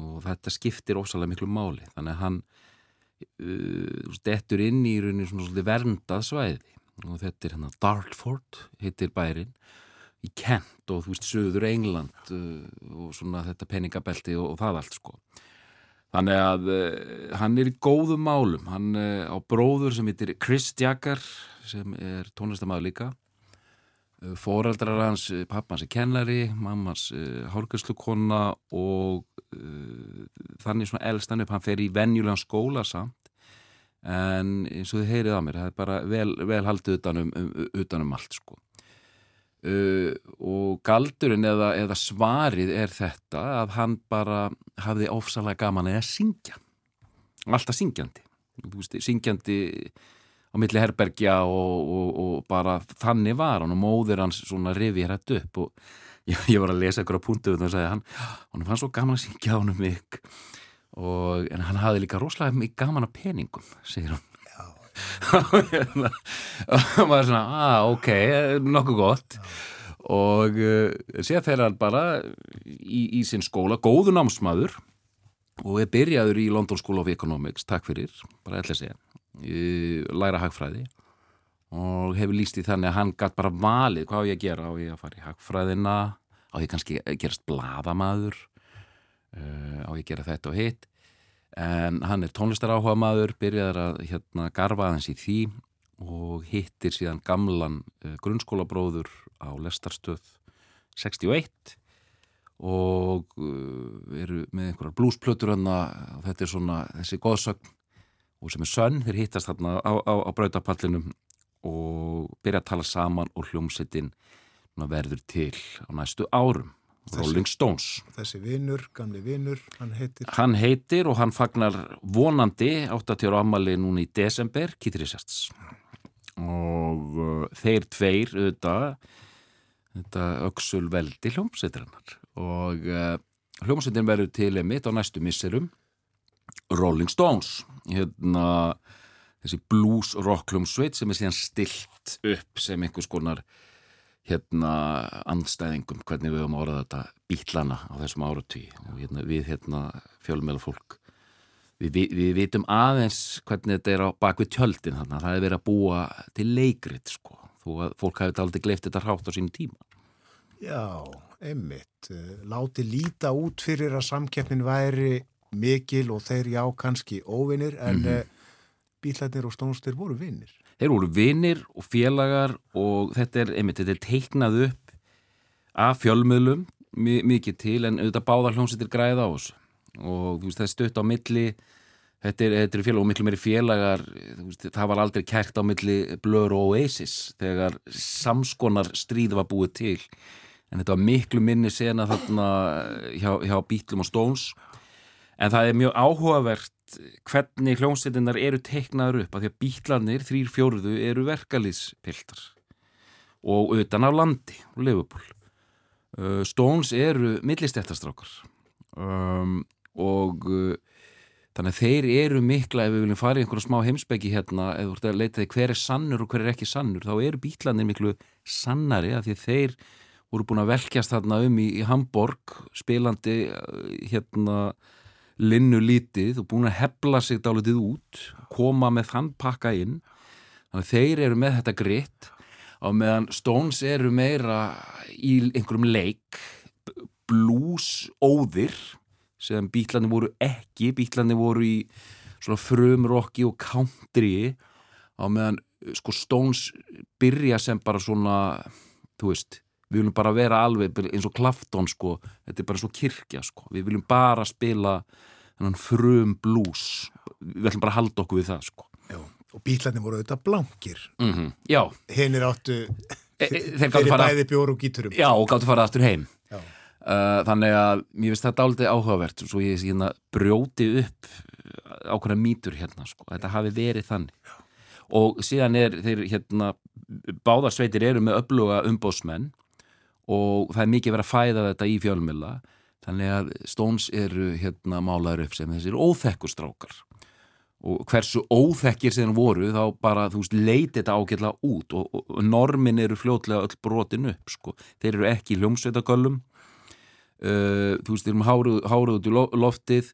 og þetta skiptir ósalega miklu máli. Þannig að hann uh, stettur inn í rauninni svona svolítið verndað svæði. Og þetta er hérna Dartford heitir bærin í Kent og þú veist söður England uh, og svona þetta peningabelti og, og það allt sko Þannig að uh, hann er í góðum málum, hann uh, á bróður sem heitir Chris Jagger sem er tónlistamæður líka, uh, foreldrar hans, pappans er kennari, mammans hálfgjörslukonna og þannig svona elstan upp, hann fer í venjulegan skóla samt. En eins og þið heyrið á mér, það er bara vel, vel haldið utanum, um, utanum allt sko. Uh, og galdurinn eða, eða svarið er þetta að hann bara hafði ofsalega gaman að syngja. Alltaf syngjandi. Veist, syngjandi á milli herbergja og, og, og bara þannig var hann og móður hans svona rifið hætt upp og ég, ég var að lesa ykkur á punktu og það sagði hann hann fannst svo gaman að syngja hann um mig og en hann hafði líka rosalega gaman að peningum segir hann Hérna, og maður svona, ah, ok, nokkuð gott. Já. og uh, séð þeirra hann bara í, í sinn skóla, góðu námsmaður og er byrjaður í London School of Economics, takk fyrir bara ætla að segja, læra hagfræði. Og hefur líst í þannig að hann gætt bara valið hvað á ég að gera, á ég að fara í hagfræðina? Á ég kannski að gerast bladamaður uh, á ég að gera þetta og hitt en hann er tónlistar áhuga maður byrjaður að hérna garfa aðeins í því og hittir síðan gamlan uh, grunnskólabróður á Lestarstöð 61 og uh, eru með einhverjar blúsplötur og þetta er svona þessi góðsögn og sem er sönn, þeir hittast þarna á, á, á brautapallinum og byrja að tala saman og hljómsettin verður til á næstu árum Rolling Stones. Þessi vinnur, gamli vinnur, hann heitir Hann heitir og hann fagnar vonandi 80 ára ammali núna í desember Keith Richards. Og uh, þeir tveir þetta öksul veldi hljómsveitrannar og uh, hljómsveitin verður til emitt á næstu misserum Rolling Stones. Hérna þessi blues rock hljómsveit sem er síðan stilt upp sem einhvers konar hérna andstæðingum hvernig við höfum orðað þetta bítlana á þessum áratví og hérna, við hérna fjölmjöla fólk við, við, við vitum aðeins hvernig þetta er á bakvið tjöldin þarna, það er verið að búa til leikrit sko, þó að fólk hafi aldrei gleift þetta hrátt á sínum tíma Já, einmitt. eh, Láti líta út fyrir að samkeppnin væri mikil og þeir já kannski óvinnir en mm Mhm. bílætnir og stónstir voru vinnir. Þeir voru vinir og félagar og þetta er, einmitt, þetta er teiknað upp af fjölmiðlum mi- mikið til en auðvitað báðar hljómsveitir græða á þessu. Og veist það er stutt á milli þetta er, þetta er félag og miklu meiri félagar veist, það var aldrei kært á milli Blur og Oasis þegar samskonar stríð var búið til. En þetta var miklu minni sena þarna hjá, hjá Beatlum og Stones. En það er mjög áhugavert hvernig hljómsveitinnar eru teiknaður upp að því að bítlanir, þrýr fjóruðu, eru verkalýspiltar og utan á landi Liverpool. Stones eru millistættastrákar um, og þannig að þeir eru mikla ef við viljum fara í einhverja smá heimsbyggi hérna ef þú ert að leita því hver er sannur og hver er ekki sannur þá eru bítlanir miklu sannari af því að þeir voru búin að velkjast þarna um í, í Hamburg spilandi hérna linnu lítið og búin að hefla sig dálítið út, koma með þann pakka inn. Þannig að þeir eru með þetta gritt á meðan Stones eru meira í einhverjum leik blues óðir sem bítlandi voru ekki. Bítlandi voru í svona frumrocki og country. Á meðan sko Stones byrja sem bara svona þú veist, við viljum bara vera alveg eins og Clapton sko þetta er bara svo kirkja sko, við viljum bara spila þennan frum blues við ætlum bara að halda okkur við það sko Já. Og bílætnir voru auðvitað blankir. mm Já, Hinnir áttu e, e, fyrir fara bæði bjór og gíturum. Já, og gáttu fara aftur heim Já. Uh, þannig að mér finnst þetta álítið áhugavert svo ég hérna, brjóti upp ákveðna mýtur hérna sko. þetta hafi verið þannig og síðan er þeir hérna báðarsveitir eru með öfluga umbósmenn og það er mikið verið að fæða þetta í fjölmilla þannig að Stones eru hérna málaður upp sem þessir óþekkustrákar og hversu óþekkir sem voru þá bara, þú veist, leiti þetta ágætlega út. Og, og, og normin eru fljótlega öll brotin upp, sko. Þeir eru ekki í hljómsveitaköllum uh, þú veist, þeir eru háruð, út í lo- loftið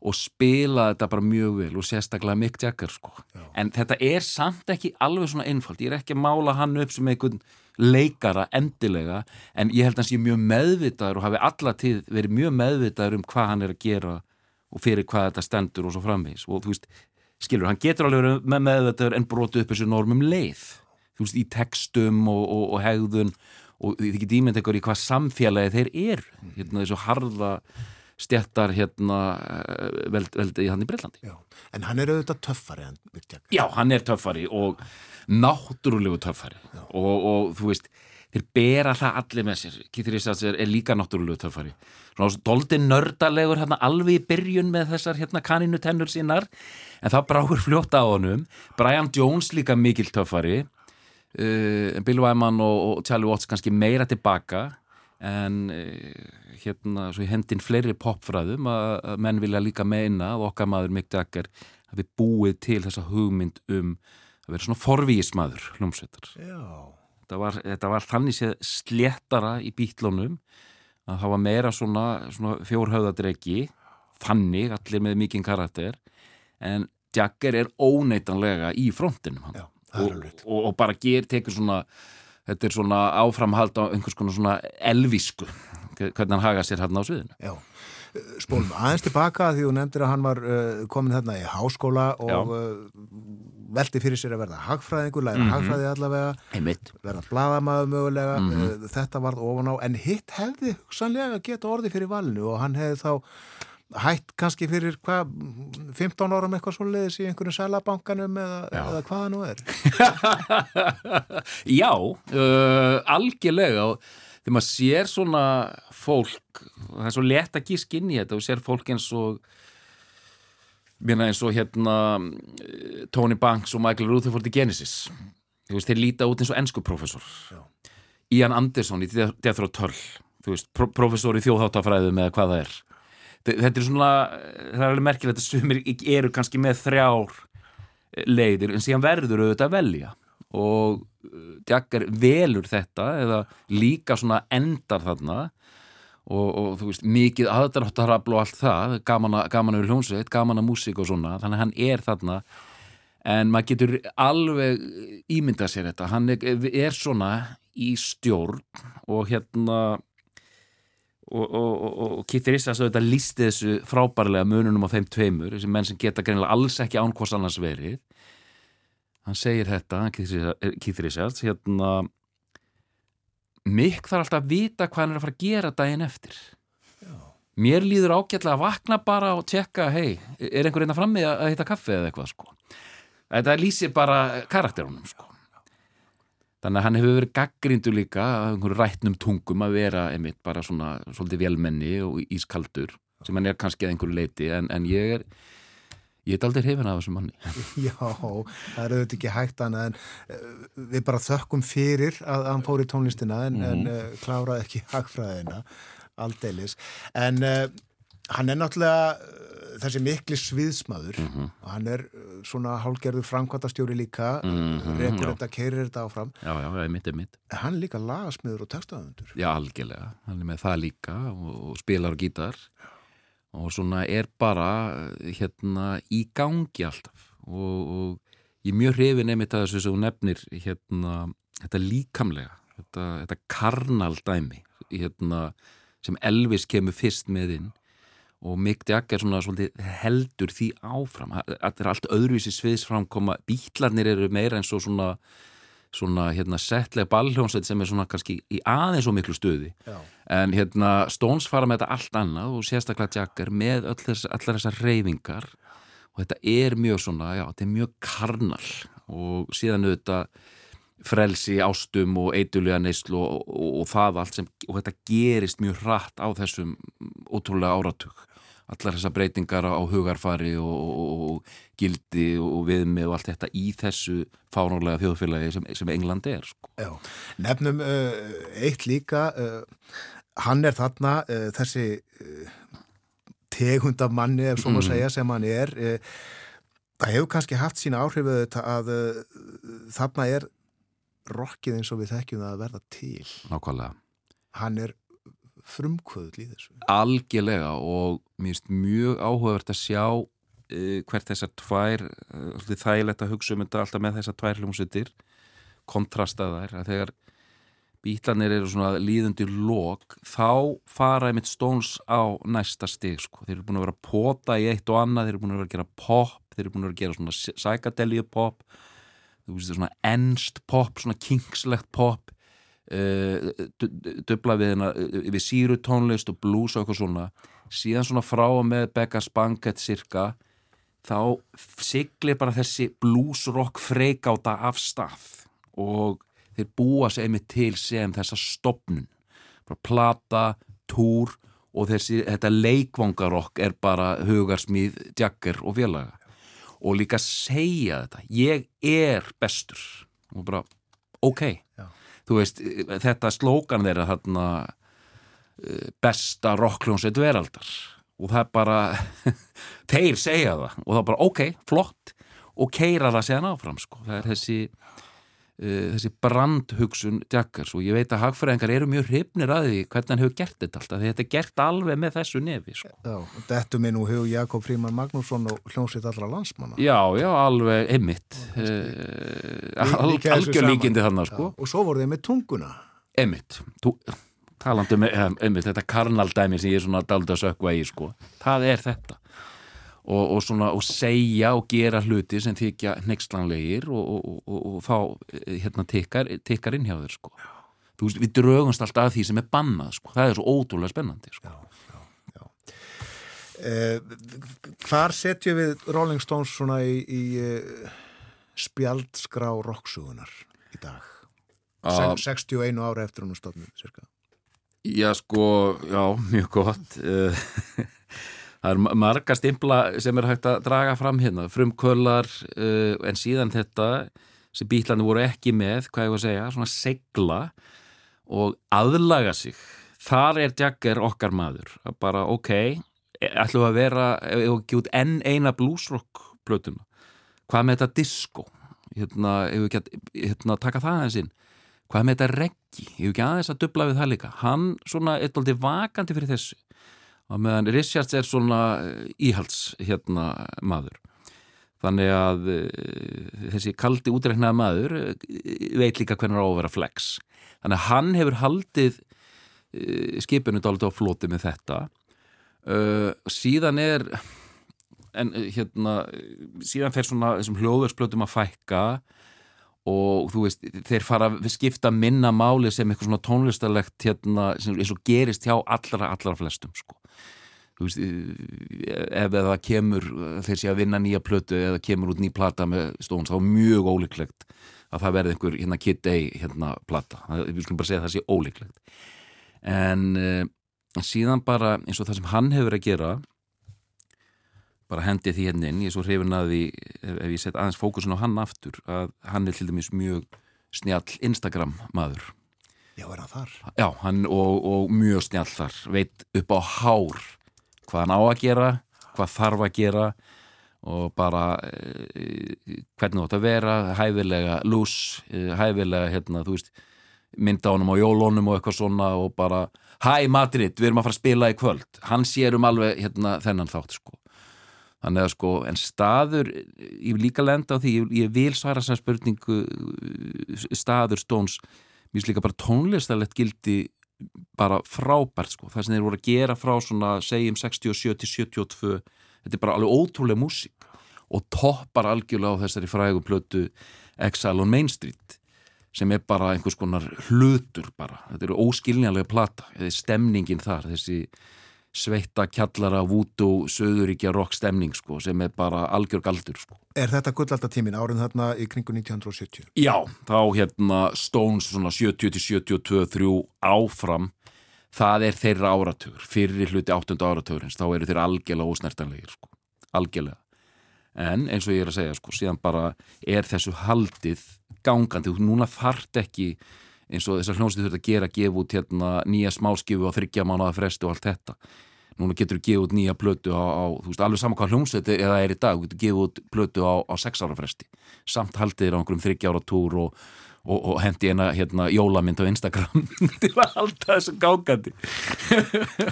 og spila þetta bara mjög vel og sérstaklega Mick Jagger, sko. En þetta er samt ekki alveg svona einfalt. Ég er ekki að mála hann upp sem einhvern leikara endilega, en ég held að hann sé mjög meðvitaður og hafi alla tíð verið mjög meðvitaður um hvað hann er að gera og fyrir hvað þetta stendur og svo framvegis og þú veist, skilur, hann getur alveg verið með meðvitaður en brotu upp þessu normum leið þú veist, í textum og, og, og hegðun og þið get ímynd ykkur í hvað samfélagi þeir eru hérna þessu harða stjættar hérna eh, veld, hann í Breitlandi Já. En hann er auðvitað töffari en Mick Jagger. Já, hann er töffari og náttúrulegu töffari. Og, og þú veist, þeir bera það allir með sér. Keith Richards er, er líka náttúrulegu töffari. Svona doldi nördalegur hérna alveg í byrjun með þessar hérna kaninu tennur sínar. En það bráður fljóta á honum. Brian Jones líka mikil töffari. Uh, Bill Wyman og, og Charlie Watts kannski meira tilbaka en uh, hérna svo í hendin fleiri popfræðum að, menn vilja líka meina að okkar maður Mick Jagger hafi búið til þessa hugmynd um að vera svona forvíismadur hljómsveitar. Þetta var, þetta var þannig séð sléttara í bítlónum að var meira svona, svona fjórhauðadreki þannig, allir með mikinn karakter en Jagger er óneitanlega í frontinum hann. Já. Það og, og, og bara ger, tekur svona þetta er svona áframhald á einhvers konar svona elvísku. Hvernig hann haga sér hann á sviðinu. Já, spólum aðeins tilbaka því þú nefndir að hann var uh, komin þarna í háskóla og uh, velti fyrir sér að verða hagfræðingur, læra Mhm. hagfræði allavega, einmitt. verða bladamaður mögulega, Mhm. uh, þetta varð ofan á, en hitt hefði hugsanlega geta orði fyrir valinu og hann hefði þá hætt kannski fyrir hvað, 15 árum eitthvað svo leiðis í einhverjum sælabankanum eða, eða hvað það nú er. Já, uh, algjörlega. Og þegar maður sér svona fólk, það er svo lett að gísk inn í þetta og sér fólk eins og mér eins og hérna eh, Tony Banks og Michael Rutherford í Genesis. Þú veist, þeir líta út eins og enskuprofessor Já. Ian Anderson í Death Row 12 þú veist, pro professor í þjóðháttafræðum eða hvað það er þetta er svona, það er alveg merkilegt að sumir eru kannski með þrjár leiðir en síðan verður auðvitað að velja. Og uh, Jagger velur þetta eða líka svona endar þarna. Og, og þú veist mikið aðdráttarafl og allt það gaman að, við hljónsveit, gaman að músík og svona þannig að hann er þarna. En maður getur alveg ímyndað sér þetta, hann er, er svona í stjórn og hérna og, og, og, Keith Richards auðvitað lísti þessu frábærlega mununum á þeim tveimur, þessi menn sem geta greinilega alls ekki án hvers annars verið. Hann segir þetta, Richards- Keith Richards hérna Mikk þarf alltaf að vita hvað hann er að fara að gera daginn eftir. Mér líður ágætlega að vakna bara og tjekka, hei, er einhver einna frammi að hitta kaffi eða eitthvað sko? Þetta lýsir bara karakterunum sko þannig að hann hefur verið gaggrindu líka af einhverju rætnum tungum að vera einmitt bara svona svolítið vélmenni og ískaldur sem hann er kannski að einhverju leiti en, en ég er ég er aldrei hrifin af þessum manni Já, það er auðvitað ekki hægt annað en uh, við bara þökkum fyrir að, að hann fór í tónlistina en, Mhm. en uh, kláraði ekki hagfræðina aldeilis. En uh, hann er náttúrulega þessi mikli sviðsmaður Mhm. og hann er uh, svona hálgerður framkvæmtastjóri líka, Mhm, rekur já. þetta, keirir þetta áfram. já, já, einmitt, einmitt En hann er líka lagasmiður og textaðundur. Já, algjörlega, hann er með það líka og, og spilar á gítar og svona er bara hérna í gangi alltaf og, og ég er mjög hrifin einmitt að þessu sem hún nefnir hérna, þetta líkamlega þetta, þetta karnaldæmi hérna, sem Elvis kemur fyrst með inn og Mick Jagger svona svolítið heldur því áfram. Þetta er allt öðruvísi sviðsframkoma. Bítlarnir eru meira eins og svona svona hérna settlega ballhjónsveit sem er svona kannski í aðeins og miklu stuði. Já. en hérna Stones fara með þetta allt annað og sérstaklega Jagger með þess, allar þessar reyfingar og þetta er mjög svona, já, þetta er mjög karnal. Og síðan auðvitað frelsi, ástum og eitulega neyslu og, og, og það allt sem, og þetta gerist mjög hratt á þessum ótrúlega áratug allar þessar breytingar á hugarfari og, og, gildi og viðmið og allt þetta í þessu fánulega þjóðfélagi sem, sem England er sko. Já, nefnum uh, eitt líka, uh, hann er þarna uh, þessi uh, tegund af manni, ef svo má Mhm. segja, sem hann er. Uh, það hefur kannski haft sína áhrifu að uh, þarna er rokkið eins og við þekkjum það að verða til. nákvæmlega Hann er frumkvöðl í þessu. algjörlega og mér finnst mjög áhugavert að sjá uh, hvert þessar tvær uh, þægilegt að hugsa um þetta alltaf með þessar tvær hljómsveitir kontrasta þær að þegar bítlanir eru svona líðundir lok þá fara einmitt Stones á næsta stig sko. þeir eru búin að vera að pota í eitt og annað þeir eru búin að vera að gera pop þeir eru búin að vera að gera svona psychedelia pop þú veist svona ennst pop svona kingslegt pop uh, dubla við, hana, við síru tónlist og blues og eitthvað svona. Síðan svona frá og með Becca's Banquet cirka þá siglir bara þessi blues rock freikáta af stað og þeir búa sig einmitt til sem þessa stopnun bara plata, túr og þessi, þetta leikvangarokk er bara hugarsmíð, djakker og félaga og líka segja þetta. Ég er bestur. Og bara, ok. Já. þú veist, þetta slókan þeirra þarna eh, besta rockljónsveit veraldar. Og það er bara þeir segja það. Og það er bara ok, flott. Og keira það séðan áfram sko. það er þessi þessi brandhugsun Jaggers og ég veit að hagfræðingar eru mjög hrifnir að því hvernig hann hefur gert þetta alltaf því þetta er gert alveg með þessu nefi sko. Já, dettu minn og hefur Jakob Fríman Magnússon og hljómsveit allra landsmanna. Já, já, alveg einmitt uh, þessu algjör líkindi þannig sko. Og svo voru þeir með tunguna. einmitt, þú, talandi með um, einmitt, þetta karnaldæmi sem ég er svona daldi að sökva í sko, það er þetta og, og svona og segja og gera hluti sem þykja hneikslanlegir og, og, og, og þá eh, hérna tikkar, tikkar inn hjá þér sko veist, við draugumst alltaf að því sem er bannað sko, það er svo ótrúlega spennandi sko. Eh, hvar setjum við Rolling Stones svona í, í eh, spjaldskrá rocksugunar í dag? Ah. Se 61 ára eftir hún stofnum. Já, sko, já, mjög gott Eh, Það er ma- marga stimpla sem er hægt að draga fram hérna, frumkvölar uh, en síðan þetta sem bílandi voru ekki með, hvað ég var að segja svona segla og aðlaga sig. Þar er Jagger okkar maður, að bara ok ætlum við að vera, ef við ekki út enn eina bluesrock plötuna hvað með þetta disco? Hérna, ef við ekki að hérna, taka það aðeins inn. Hvað með þetta reggi, ef við ekki aðeins að dubla við það líka, hann svona alltaf vakandi fyrir þessu og meðan Richards er svona eh, íhalds hérna maður. Þannig að uh, þessi kaldi útreiknaða maður uh, veit líka hvernig á að vera flex. Þannig að hann hefur haldið skipinu dálítið á floti með þetta. Uh, síðan er en hérna síðan fer svona þessum hljóðversplötum að fækka og þú veist, þeir fara að skipta minna máli sem eitthvað svona tónlistarlegt hérna, eins og gerist hjá allra, allra flestum, sko veist, ef það kemur þeir sé að vinna nýja plötu eða kemur út ný plata með stóns, þá er mjög ólíklegt að það verði einhver hérna Kid A hérna plata, við skulum bara segja að það sé ólíklegt. En uh, síðan bara eins og það sem hann hefur að gera bara hendi því hérna inn, ég er svo hrifin að því ef, ef ég set aðeins fókusun á hann aftur að hann er til dæmis mjög snjall Instagram maður. Já, er hann þar? Já, hann og, og mjög snjall þar veit upp á hár hvað hann á að gera, hvað þarf að gera og bara e, hvernig þú átt að vera hæfilega lús, e, hæfilega hérna, þú veist, mynda honum á jólónum og eitthvað svona og bara Hæ Madrid, við erum að fara að spila í kvöld. Hann sér um alveg hérna þennan þátt sko. Þannig að sko, en staður, ég vil líka lenda á því, ég, ég vil svara þessar spurningu staður stóns, mér finnst líka bara tónlistarlegt gildi bara frábært sko, það sem þeir voru að gera frá svona, segjum 67 til 72, þetta er bara alveg ótrúlega músík og toppar algjörlega á þessari frægu plötu Exile on Main Street sem er bara einhvers konar hlutur bara, þetta eru óskiljanlega plata, eða stemningin þar, þessi sveita kjallara vútu söðuríkja rock stemning sko sem er bara algjör galdur sko. Er þetta gullaldatímin árið þarna í kringu 1970? Já, þá hérna Stones svona 70 til 72 3 áfram það er þeirra áratugur, fyrir hluti 8. áratugurins, þá eru þeir algjörlega ósnertanlegir sko, algjörlega en eins og ég er að segja sko, síðan bara er þessu haldið gangandi, núna þart ekki eins og þessar hljómsið þurft að gera gefa út hérna nýja smáskifu á þryggja mánuða fresti og allt þetta. Núna getur þú gefa út nýja plötu á, á þú veist, alveg saman hvað hljómsið eða er í dag, þú getur gefa út plötu á, á sex ára fresti, samt haldið er á einhverjum þryggja ára túr og, og, og hendi eina hérna jólamynd á Instagram til að halda þessu gangandi.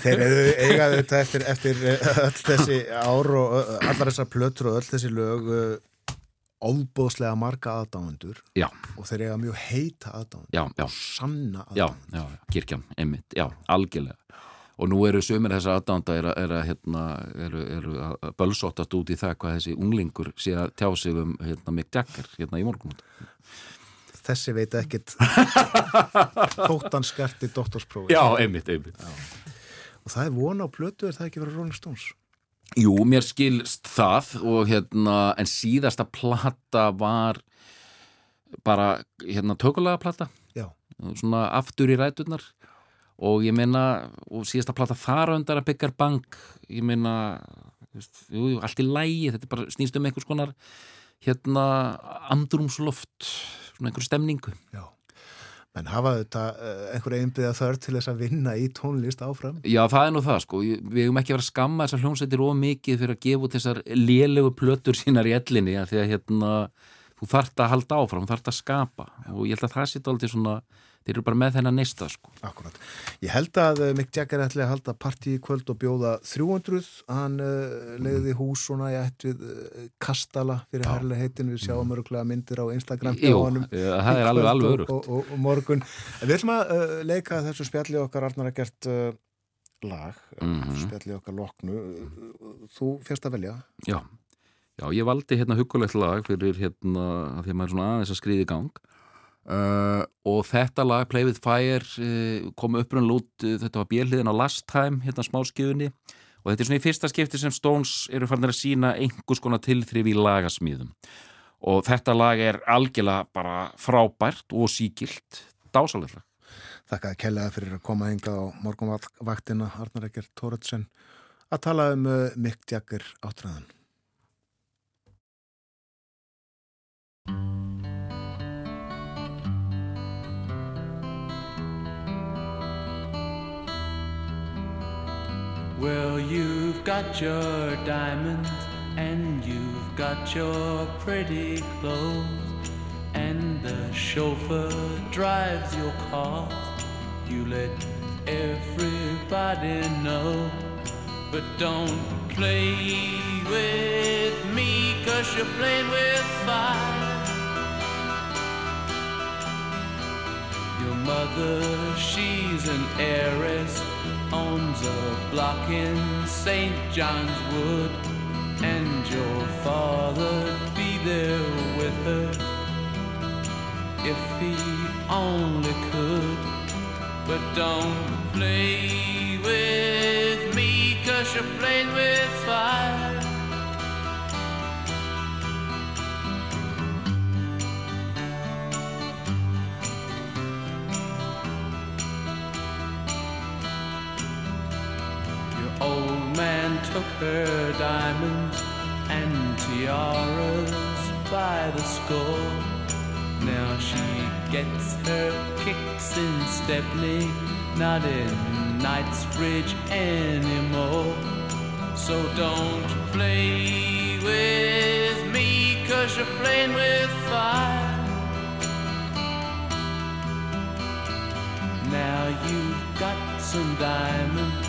Þeir eru eigaðu þetta eftir, eftir eh, öll þessi ár og allar þessar plötur og öll þessi lög óbóðslega marga aðdáendur Já, og þeir eiga mjög heita aðdáendur. Já, já, sanna já, já, já kirkjan, einmitt, já, algjörlega. Og nú eru sömur þessar aðdánda er að, er hérna, eru, eru að bölsóttast út í það hvað þessi unglingur sé að tjá sig um hérna, Mick Jagger hérna í morgun Þessi veit ekkit þóttan skerti doktorsprófi Já, einmitt, einmitt. Og það er vona á plötu er það ekki verið Rolling Stones Jú, mér skilst það og hérna, en síðasta plata var bara, hérna, tökulega plata. Já, svona aftur í ræturnar. Og ég meina, og síðasta plata þar undar að byggja bank ég meina, jú, jú, allt í lægi þetta er bara snýst um einhvers konar hérna, andrumsloft svona einhver stemningu. Já menn hafa þetta uh, einhverja einbyggða þörf til þess að vinna í tónlist áfram. Já, það er nú það, sko, við hefum ekki verið að skamma þessar hljómsveitir of mikið fyrir að gefa út þessar lélegu plötur sínar í ellinni, af því að hérna þú þarft að halda áfram, þú þarft að skapa. Og ég held að það sé aldrei svona þeir eru bara með þennan neista sko. Akkurat. Ég held að uh, Mick Jagger ætli að halda partí í kvöld og bjóða 300. Hann uh, leiði hús svona í ætt við uh, Kastala fyrir herlega heitin. Við sjáum öruglega myndir á Instagram Jú, eh, það er alveg alveg örugt og, og, og morgun. Við ætlum að uh, leika þessu spjalli okkar Arnar að gert lag, mm Mhm. spjalli okkar loknu. Þú férst að velja. Já, já, ég valdi hérna huggulegt lag fyrir hérna að því að maður er svona aðeins að skriði í gang uh, og þetta lag Play with Fire uh, kom upprunn lút, uh, þetta var bjelliðin á Last Time hérna smáskifunni og þetta er svona í fyrsta skipti sem Stones eru farin að sína einhvers konar tilþrif í lagasmíðum og þetta lag er algjörlega bara frábært og síkilt dásalegt lag. Þakkaði kellaði fyrir að koma hingað á morgunvaktina Arnar Ekkert Tóratsen að tala um uh, Mick Jagger áttræðan. Well, you've got your diamonds and you've got your pretty clothes, and the chauffeur drives your car. You let everybody know, but don't play with me, cause you're playing with fire. Your mother, she's an heiress, owns a block in St. John's Wood, and your father'd be there with her if he only could. But don't play with me, cause you're playing with fire. Took her diamonds and tiaras by the score. Now she gets her kicks in Stepney, not in Knightsbridge anymore. So don't play with me, cause you're playing with fire. Now you've got some diamonds,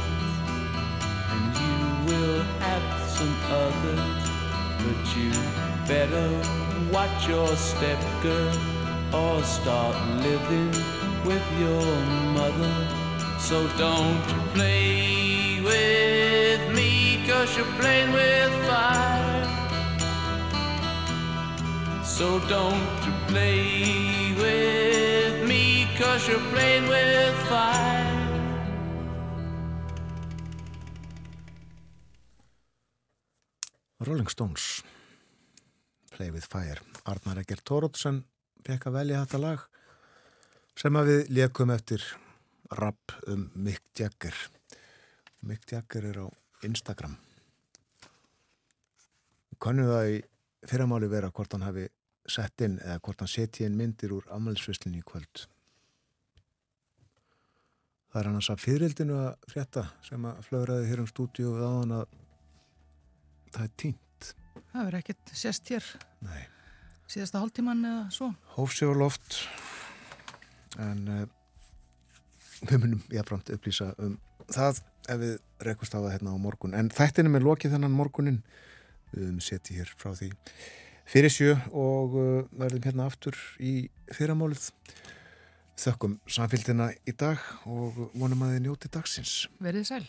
will have some others, but you better watch your step, girl, or start living with your mother. So don't you play with me, cause you're playing with fire. So don't you play with me, cause you're playing with fire. Rolling Stones. Play with Fire. Arnar Egger Tórótsen fekk að velja þetta lag sem að við lékum eftir rap um Mick Jagger. Mick Jagger er á Instagram. Könnu það í fyrramáli vera hvort hann hafi sett inn eða hvort hann seti inn myndir úr afmælisvislinni í kvöld. Það er annars að fyririldinu að frétta sem að flögraði hér um stúdíu og áðan að það er tínt Það verður ekkert sérst hér. Nei. Síðasta hálftíman eða svo. hófsi og loft en uh, við munum jáframt upplýsa um það ef við rekust á það hérna á morgun. En þættinum er lokið þennan morgunin. Við höfum setið hér frá því fyrir sjö og uh, verðum hérna aftur í fyrramálið. Þökkum samfélgina í dag og vonum að þið njóti dagsins. Verðið sæl.